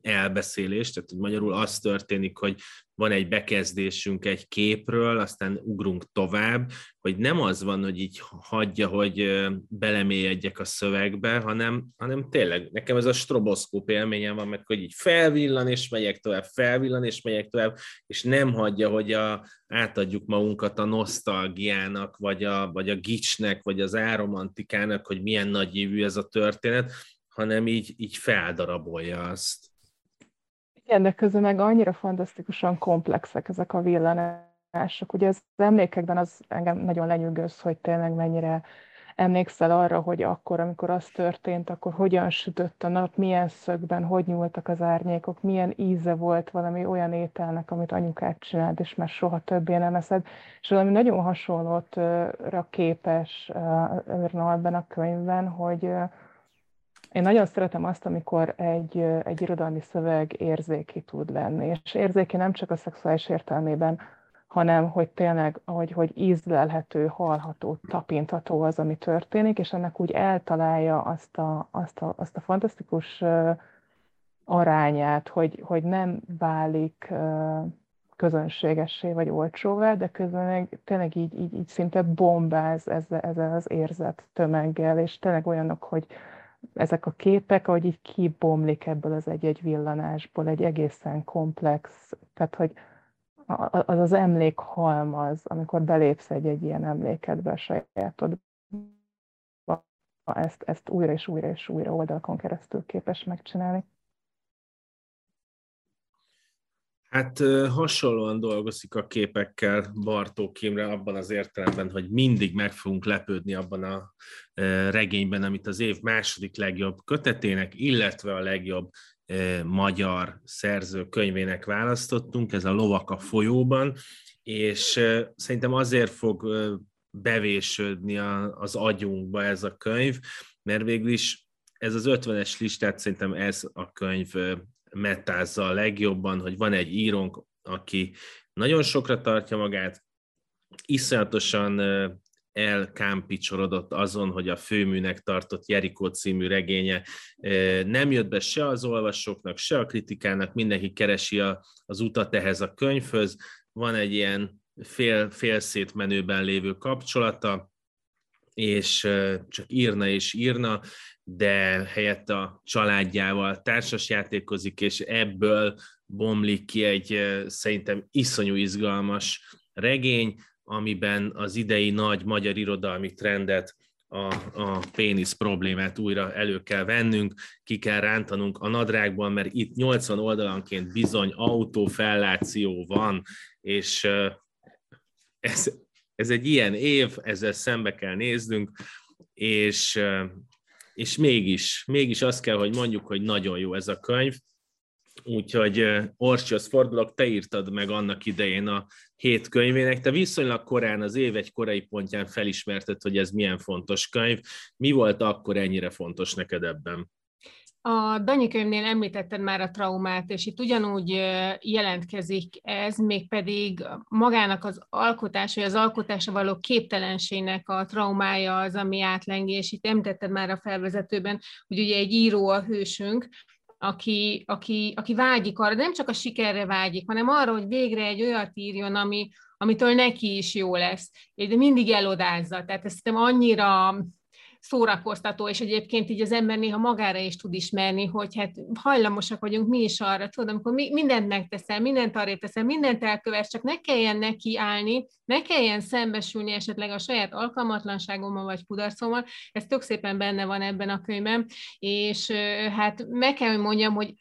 elbeszélés, tehát magyarul az történik, hogy van egy bekezdésünk egy képről, aztán ugrunk tovább, hogy nem az van, hogy így hagyja, hogy belemélyedjek a szövegbe, hanem, hanem tényleg nekem ez a stroboszkóp élményem van, meg hogy így felvillan és megyek tovább, felvillan és megyek tovább, és nem hagyja, hogy a, átadjuk magunkat a nosztalgiának, vagy a, vagy a gicsnek, vagy az áromantikának, hogy milyen nagy ez a történet, hanem így, így feldarabolja azt. Igen, de közben meg annyira fantasztikusan komplexek ezek a villanások. Ugye az emlékekben az engem nagyon lenyűgöz, hogy tényleg mennyire emlékszel arra, hogy akkor, amikor az történt, akkor hogyan sütött a nap, milyen szögben, hogy nyúltak az árnyékok, milyen íze volt valami olyan ételnek, amit anyukát csinált, és már soha többé nem eszed. És valami nagyon hasonlótra képes Örna ebben a könyvben, hogy én nagyon szeretem azt, amikor egy, egy irodalmi szöveg érzéki tud lenni, és érzéki nem csak a szexuális értelmében, hanem hogy tényleg, hogy, hogy ízlelhető, hallható, tapintható az, ami történik, és ennek úgy eltalálja azt a, azt a, azt a fantasztikus arányát, hogy, hogy nem válik közönségessé vagy olcsóvá, de közben tényleg így, így, így szinte bombáz ezzel, ezzel az érzet tömeggel, és tényleg olyanok, hogy ezek a képek, ahogy így kibomlik ebből az egy-egy villanásból, egy egészen komplex, tehát hogy az az emlékhalmaz, amikor belépsz egy-egy ilyen emlékedbe a sajátodba, ezt, ezt újra és újra és újra oldalakon keresztül képes megcsinálni. Hát hasonlóan dolgozik a képekkel Bartók Imre abban az értelemben, hogy mindig meg fogunk lepődni abban a regényben, amit az év második legjobb kötetének, illetve a legjobb magyar szerző könyvének választottunk, ez a Lovak a folyóban, és szerintem azért fog bevésődni az agyunkba ez a könyv, mert végül is ez az 50-es listát szerintem ez a könyv metázza a legjobban, hogy van egy írónk, aki nagyon sokra tartja magát, iszonyatosan elkámpicsorodott azon, hogy a főműnek tartott Jerikó című regénye nem jött be se az olvasóknak, se a kritikának, mindenki keresi a, az utat ehhez a könyvhöz, van egy ilyen fél, félszétmenőben lévő kapcsolata, és csak írna és írna, de helyett a családjával társasjátékozik, és ebből bomlik ki egy szerintem iszonyú izgalmas regény, amiben az idei nagy magyar irodalmi trendet, a, a pénisz problémát újra elő kell vennünk, ki kell rántanunk a nadrágban, mert itt 80 oldalanként bizony autófelláció van, és ez, ez egy ilyen év, ezzel szembe kell néznünk, és, és mégis, mégis azt kell, hogy mondjuk, hogy nagyon jó ez a könyv, Úgyhogy Orsihoz fordulok, te írtad meg annak idején a hét könyvének. Te viszonylag korán az év egy korai pontján felismerted, hogy ez milyen fontos könyv. Mi volt akkor ennyire fontos neked ebben? A Danyi könyvnél említetted már a traumát, és itt ugyanúgy jelentkezik ez, mégpedig magának az alkotás, vagy az alkotása való képtelenségnek a traumája az, ami átlengi, és itt említetted már a felvezetőben, hogy ugye egy író a hősünk, aki, aki, aki vágyik arra, nem csak a sikerre vágyik, hanem arra, hogy végre egy olyat írjon, ami, amitől neki is jó lesz, de mindig elodázza. Tehát ezt annyira szórakoztató, és egyébként így az ember néha magára is tud ismerni, hogy hát hajlamosak vagyunk mi is arra, tudod, amikor mi, mindent megteszel, mindent arra teszel, mindent elkövess, csak ne kelljen neki állni, ne kelljen szembesülni esetleg a saját alkalmatlanságommal vagy kudarcommal, ez tök szépen benne van ebben a könyvben, és hát meg kell, hogy mondjam, hogy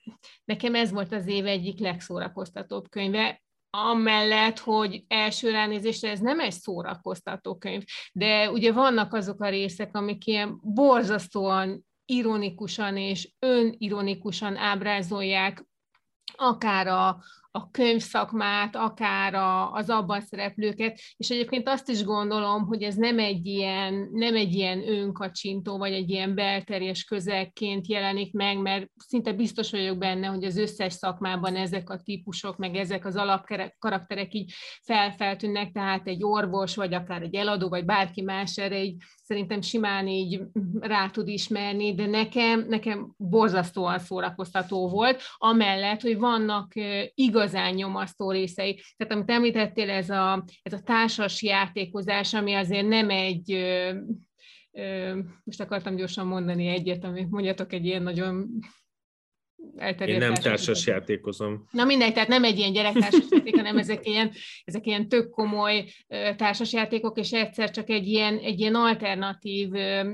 nekem ez volt az év egyik legszórakoztatóbb könyve, amellett, hogy első ránézésre ez nem egy szórakoztató könyv, de ugye vannak azok a részek, amik ilyen borzasztóan ironikusan és önironikusan ábrázolják akár a, a könyvszakmát, akár a, az abban szereplőket, és egyébként azt is gondolom, hogy ez nem egy ilyen, nem egy ilyen önkacsintó, vagy egy ilyen belterjes közegként jelenik meg, mert szinte biztos vagyok benne, hogy az összes szakmában ezek a típusok, meg ezek az alapkarakterek így felfeltűnnek, tehát egy orvos, vagy akár egy eladó, vagy bárki más erre így szerintem simán így rá tud ismerni, de nekem, nekem borzasztóan szórakoztató volt, amellett, hogy vannak igazán nyomasztó részei. Tehát amit említettél, ez a, ez a társas játékozás, ami azért nem egy most akartam gyorsan mondani egyet, amit mondjatok egy ilyen nagyon elterjedt Én nem társas játékozom. Na mindegy, tehát nem egy ilyen gyerektársas játék, hanem ezek ilyen, ezek ilyen tök komoly társas játékok, és egyszer csak egy ilyen, egy ilyen alternatív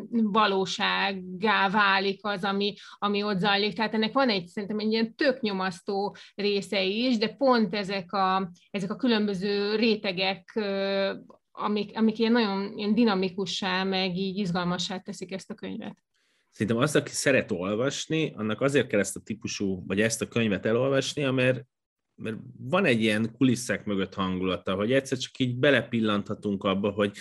valósággá válik az, ami, ami ott zajlik. Tehát ennek van egy szerintem egy ilyen tök nyomasztó része is, de pont ezek a, ezek a különböző rétegek amik, amik ilyen nagyon ilyen dinamikussá, meg így izgalmassá teszik ezt a könyvet. Szerintem az, aki szeret olvasni, annak azért kell ezt a típusú, vagy ezt a könyvet elolvasni, mert, mert van egy ilyen kulisszák mögött hangulata, hogy egyszer csak így belepillanthatunk abba, hogy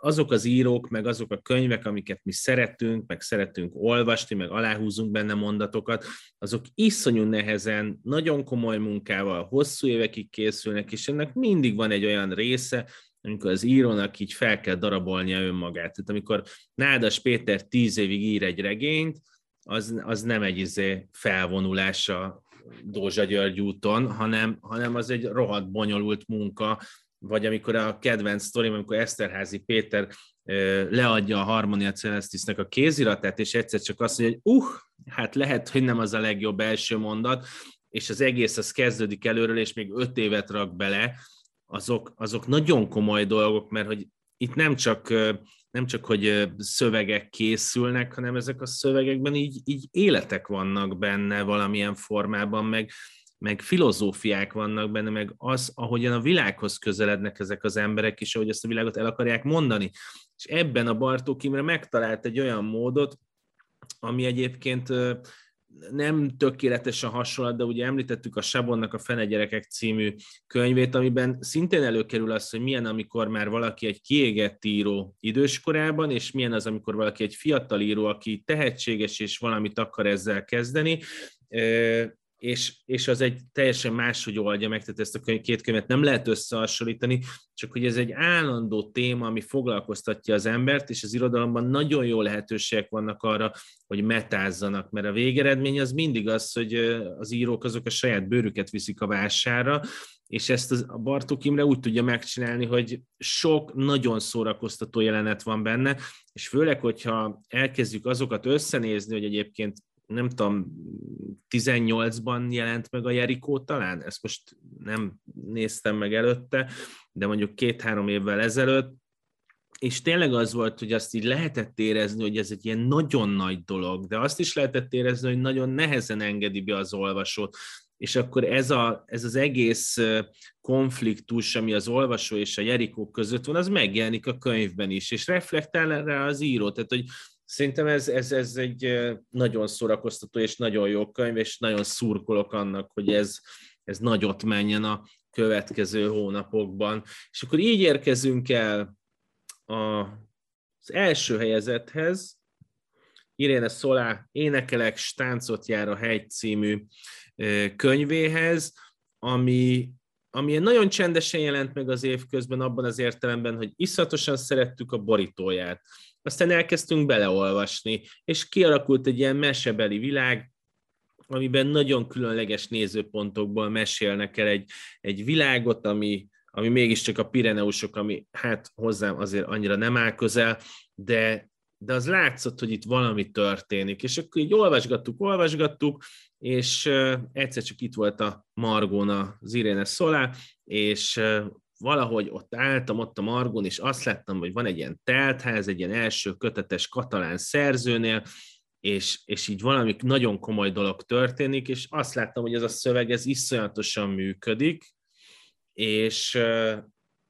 azok az írók, meg azok a könyvek, amiket mi szeretünk, meg szeretünk olvasni, meg aláhúzunk benne mondatokat, azok iszonyú nehezen, nagyon komoly munkával, hosszú évekig készülnek, és ennek mindig van egy olyan része, amikor az írónak így fel kell darabolnia önmagát. Tehát amikor Nádas Péter tíz évig ír egy regényt, az, az nem egy izé felvonulása Dózsa György úton, hanem, hanem az egy rohadt bonyolult munka, vagy amikor a kedvenc sztorim, amikor Eszterházi Péter leadja a Harmonia Celestisnek a kéziratát, és egyszer csak azt mondja, hogy uh, hát lehet, hogy nem az a legjobb első mondat, és az egész az kezdődik előről, és még öt évet rak bele, azok, azok nagyon komoly dolgok, mert hogy itt nem csak, nem csak, hogy szövegek készülnek, hanem ezek a szövegekben így, így életek vannak benne valamilyen formában, meg, meg filozófiák vannak benne, meg az, ahogyan a világhoz közelednek ezek az emberek, és ahogy ezt a világot el akarják mondani. És ebben a Bartók Imre megtalált egy olyan módot, ami egyébként nem tökéletesen hasonlat, de ugye említettük a Sabonnak a Fene Gyerekek című könyvét, amiben szintén előkerül az, hogy milyen, amikor már valaki egy kiégett író időskorában, és milyen az, amikor valaki egy fiatal író, aki tehetséges és valamit akar ezzel kezdeni, és, és az egy teljesen máshogy oldja meg, tehát ezt a könyv, két könyvet nem lehet összehasonlítani, csak hogy ez egy állandó téma, ami foglalkoztatja az embert, és az irodalomban nagyon jó lehetőségek vannak arra, hogy metázzanak, mert a végeredmény az mindig az, hogy az írók azok a saját bőrüket viszik a vására, és ezt a Bartók Imre úgy tudja megcsinálni, hogy sok nagyon szórakoztató jelenet van benne, és főleg, hogyha elkezdjük azokat összenézni, hogy egyébként nem tudom, 18-ban jelent meg a Jerikó talán, ezt most nem néztem meg előtte, de mondjuk két-három évvel ezelőtt, és tényleg az volt, hogy azt így lehetett érezni, hogy ez egy ilyen nagyon nagy dolog, de azt is lehetett érezni, hogy nagyon nehezen engedi be az olvasót, és akkor ez, a, ez az egész konfliktus, ami az olvasó és a Jerikó között van, az megjelenik a könyvben is, és reflektál rá az író, tehát hogy Szerintem ez, ez, ez egy nagyon szórakoztató és nagyon jó könyv, és nagyon szurkolok annak, hogy ez, ez nagyot menjen a következő hónapokban. És akkor így érkezünk el a, az első helyezethez, Iréne Szolá Énekelek, Stáncot jár a hegy című könyvéhez, ami, ami nagyon csendesen jelent meg az év közben abban az értelemben, hogy iszatosan szerettük a borítóját aztán elkezdtünk beleolvasni, és kialakult egy ilyen mesebeli világ, amiben nagyon különleges nézőpontokból mesélnek el egy, egy világot, ami, ami mégiscsak a Pireneusok, ami hát hozzám azért annyira nem áll közel, de, de az látszott, hogy itt valami történik. És akkor így olvasgattuk, olvasgattuk, és egyszer csak itt volt a Margóna, az Iréne Szolá, és valahogy ott álltam, ott a Margon, és azt láttam, hogy van egy ilyen teltház, egy ilyen első kötetes katalán szerzőnél, és, és így valami nagyon komoly dolog történik, és azt láttam, hogy ez a szöveg, ez iszonyatosan működik, és,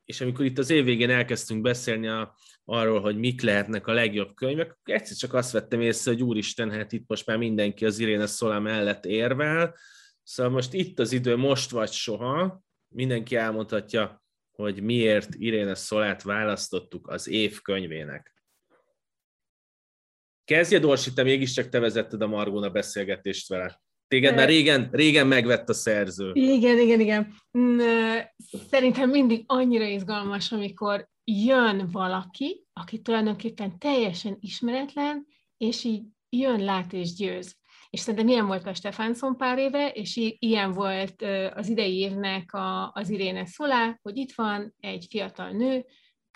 és amikor itt az év végén elkezdtünk beszélni a, arról, hogy mik lehetnek a legjobb könyvek, akkor egyszer csak azt vettem észre, hogy úristen, hát itt most már mindenki az Iréne Szolá mellett érvel, szóval most itt az idő, most vagy soha, mindenki elmondhatja, hogy miért Iréne Szolát választottuk az év könyvének. Kezdje, Dorsi, te mégiscsak te vezetted a Margóna beszélgetést vele. Téged már régen, régen megvett a szerző. Igen, igen, igen. Mm, szerintem mindig annyira izgalmas, amikor jön valaki, aki tulajdonképpen teljesen ismeretlen, és így jön, lát és győz. És szerintem ilyen volt a Stefánszon pár éve, és ilyen volt az idei évnek a, az Iréne Szolá, hogy itt van egy fiatal nő,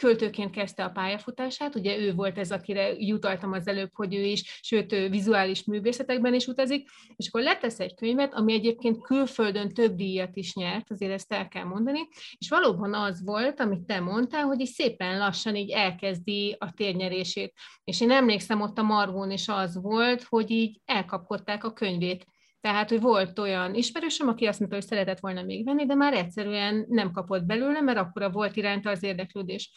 költőként kezdte a pályafutását, ugye ő volt ez, akire jutaltam az előbb, hogy ő is, sőt, vizuális művészetekben is utazik, és akkor letesz egy könyvet, ami egyébként külföldön több díjat is nyert, azért ezt el kell mondani, és valóban az volt, amit te mondtál, hogy így szépen lassan így elkezdi a térnyerését. És én emlékszem, ott a Margón is az volt, hogy így elkapkodták a könyvét. Tehát, hogy volt olyan ismerősöm, aki azt mondta, hogy szeretett volna még venni, de már egyszerűen nem kapott belőle, mert akkora volt iránta az érdeklődés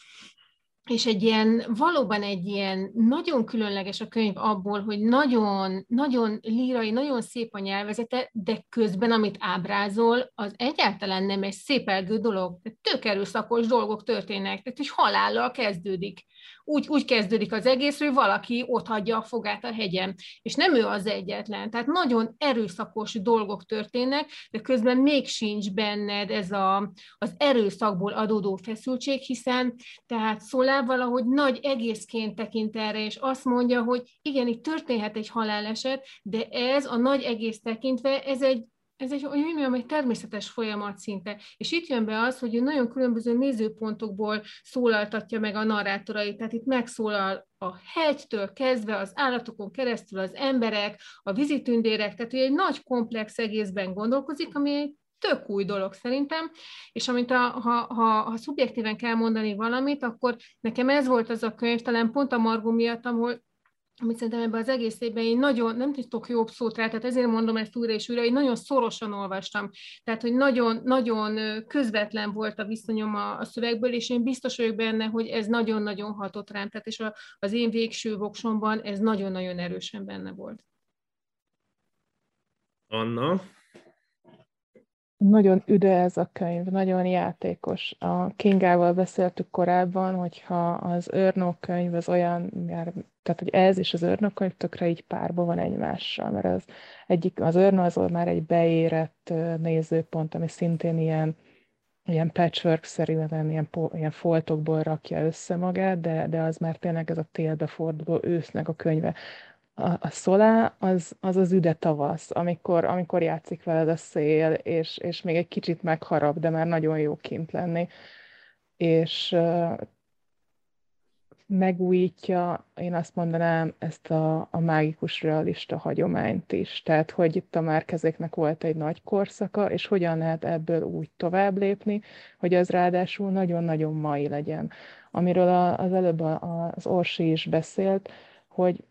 és egy ilyen, valóban egy ilyen nagyon különleges a könyv abból, hogy nagyon, nagyon lírai, nagyon szép a nyelvezete, de közben, amit ábrázol, az egyáltalán nem egy szép elgő dolog. Tök erőszakos dolgok történnek, tehát hogy halállal kezdődik úgy, úgy kezdődik az egész, hogy valaki ott hagyja a fogát a hegyen. És nem ő az egyetlen. Tehát nagyon erőszakos dolgok történnek, de közben még sincs benned ez a, az erőszakból adódó feszültség, hiszen tehát Szolá valahogy nagy egészként tekint erre, és azt mondja, hogy igen, itt történhet egy haláleset, de ez a nagy egész tekintve, ez egy ez egy olyan, mondjam, egy természetes folyamat szinte. És itt jön be az, hogy nagyon különböző nézőpontokból szólaltatja meg a narrátorait. Tehát itt megszólal a hegytől kezdve az állatokon keresztül az emberek, a vizitündérek, tehát ő egy nagy komplex egészben gondolkozik, ami egy tök új dolog szerintem, és amit a, ha, ha, ha szubjektíven kell mondani valamit, akkor nekem ez volt az a könyv, talán pont a Margó miatt, ahol amit szerintem ebben az egész évben én nagyon, nem tudok jobb szót rá, tehát ezért mondom ezt újra és újra, én nagyon szorosan olvastam. Tehát, hogy nagyon, nagyon közvetlen volt a viszonyom a, a szövegből, és én biztos vagyok benne, hogy ez nagyon-nagyon hatott rám. Tehát, és a, az én végső voksomban ez nagyon-nagyon erősen benne volt. Anna? Nagyon üde ez a könyv, nagyon játékos. A Kingával beszéltük korábban, hogyha az Örnó könyv az olyan, tehát hogy ez és az Örnó könyv tökre így párban van egymással, mert az egyik, az Örnó az már egy beérett nézőpont, ami szintén ilyen, ilyen patchwork-szerűen, ilyen, ilyen foltokból rakja össze magát, de, de az már tényleg ez a télbe forduló ősznek a könyve a, a szolá az, az az üde tavasz, amikor, amikor játszik veled a szél, és, és még egy kicsit megharap, de már nagyon jó kint lenni. És uh, megújítja, én azt mondanám, ezt a, a mágikus realista hagyományt is. Tehát, hogy itt a márkezéknek volt egy nagy korszaka, és hogyan lehet ebből úgy tovább lépni, hogy az ráadásul nagyon-nagyon mai legyen. Amiről az előbb az Orsi is beszélt, hogy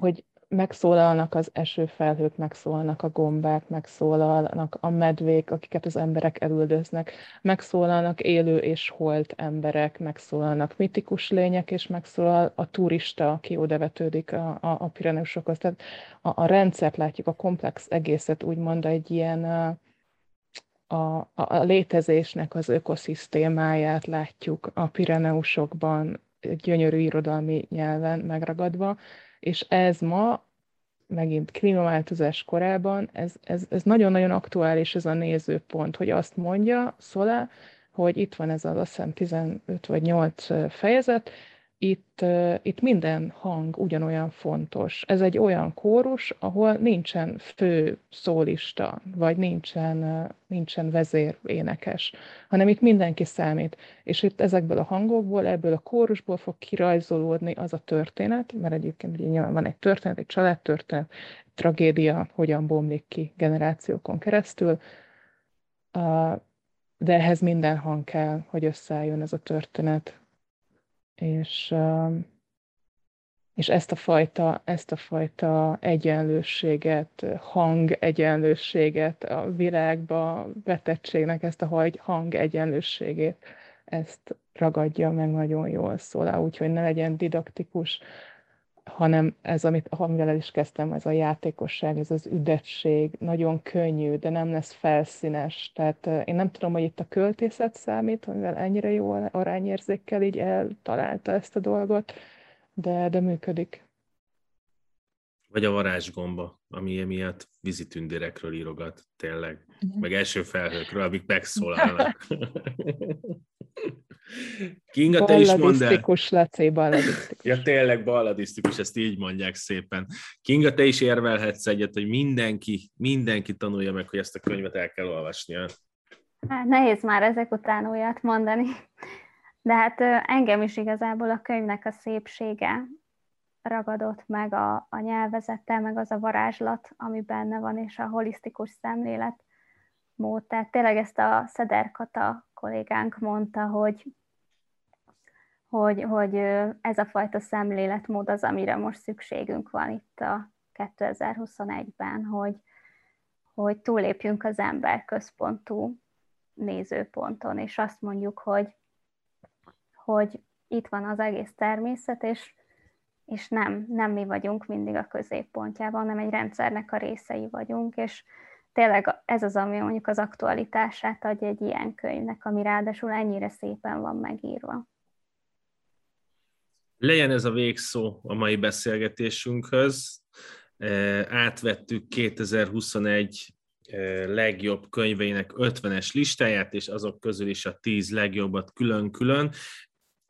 hogy megszólalnak az esőfelhők, megszólalnak a gombák, megszólalnak a medvék, akiket az emberek elüldöznek, megszólalnak élő és holt emberek, megszólalnak mitikus lények, és megszólal a turista, aki odavetődik a, a, a Pireneusokhoz. Tehát a, a rendszert látjuk, a komplex egészet úgymond egy ilyen a, a, a létezésnek az ökoszisztémáját látjuk a Pireneusokban, gyönyörű irodalmi nyelven megragadva, és ez ma, megint klímaváltozás korában, ez, ez, ez nagyon-nagyon aktuális ez a nézőpont, hogy azt mondja Szolá, hogy itt van ez az azt hiszem 15 vagy 8 fejezet, itt, itt minden hang ugyanolyan fontos. Ez egy olyan kórus, ahol nincsen fő szólista, vagy nincsen, nincsen vezér énekes, hanem itt mindenki számít. És itt ezekből a hangokból, ebből a kórusból fog kirajzolódni az a történet, mert egyébként ugye nyilván van egy történet, egy családtörténet, egy tragédia, hogyan bomlik ki generációkon keresztül, de ehhez minden hang kell, hogy összeálljon ez a történet és, és ezt a fajta, ezt a fajta egyenlőséget, hang egyenlőséget, a világba vetettségnek ezt a hang egyenlőségét, ezt ragadja meg nagyon jól szól, úgyhogy ne legyen didaktikus, hanem ez, amit, amivel el is kezdtem, ez a játékosság, ez az üdetség, nagyon könnyű, de nem lesz felszínes. Tehát én nem tudom, hogy itt a költészet számít, amivel ennyire jó arányérzékkel így eltalálta ezt a dolgot, de, de működik. Vagy a varázsgomba, ami miatt vízitündérekről írogat, tényleg. Meg első felhőkről, amik megszólalnak. Kinga, te is mondd el. Laci, balladisztikus. ja, tényleg balladisztikus, ezt így mondják szépen. Kinga, te is érvelhetsz egyet, hogy mindenki, mindenki tanulja meg, hogy ezt a könyvet el kell olvasnia. Hát nehéz már ezek után olyat mondani. De hát engem is igazából a könyvnek a szépsége ragadott meg a, a nyelvezettel, meg az a varázslat, ami benne van, és a holisztikus szemlélet mód. Tehát tényleg ezt a Szederkata kollégánk mondta, hogy, hogy, hogy ez a fajta szemléletmód az, amire most szükségünk van itt a 2021-ben, hogy, hogy túlépjünk az ember központú nézőponton, és azt mondjuk, hogy, hogy itt van az egész természet, és, és nem, nem mi vagyunk mindig a középpontjában, hanem egy rendszernek a részei vagyunk, és tényleg ez az, ami mondjuk az aktualitását adja egy ilyen könyvnek, ami ráadásul ennyire szépen van megírva. Legyen ez a végszó a mai beszélgetésünkhöz. E, átvettük 2021 e, legjobb könyveinek 50-es listáját, és azok közül is a 10 legjobbat külön-külön.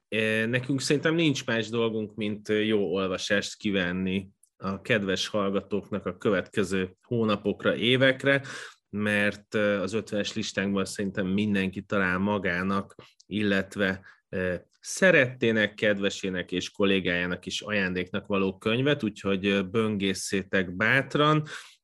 E, nekünk szerintem nincs más dolgunk, mint jó olvasást kivenni a kedves hallgatóknak a következő hónapokra, évekre, mert az 50-es listánkban szerintem mindenki talál magának, illetve szerettének, kedvesének és kollégájának is ajándéknak való könyvet, úgyhogy böngészétek bátran,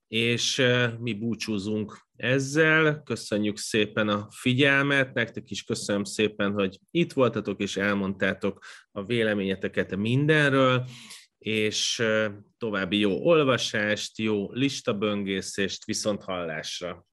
és mi búcsúzunk ezzel. Köszönjük szépen a figyelmet, nektek is köszönöm szépen, hogy itt voltatok és elmondtátok a véleményeteket mindenről, és további jó olvasást, jó listaböngészést, viszont hallásra!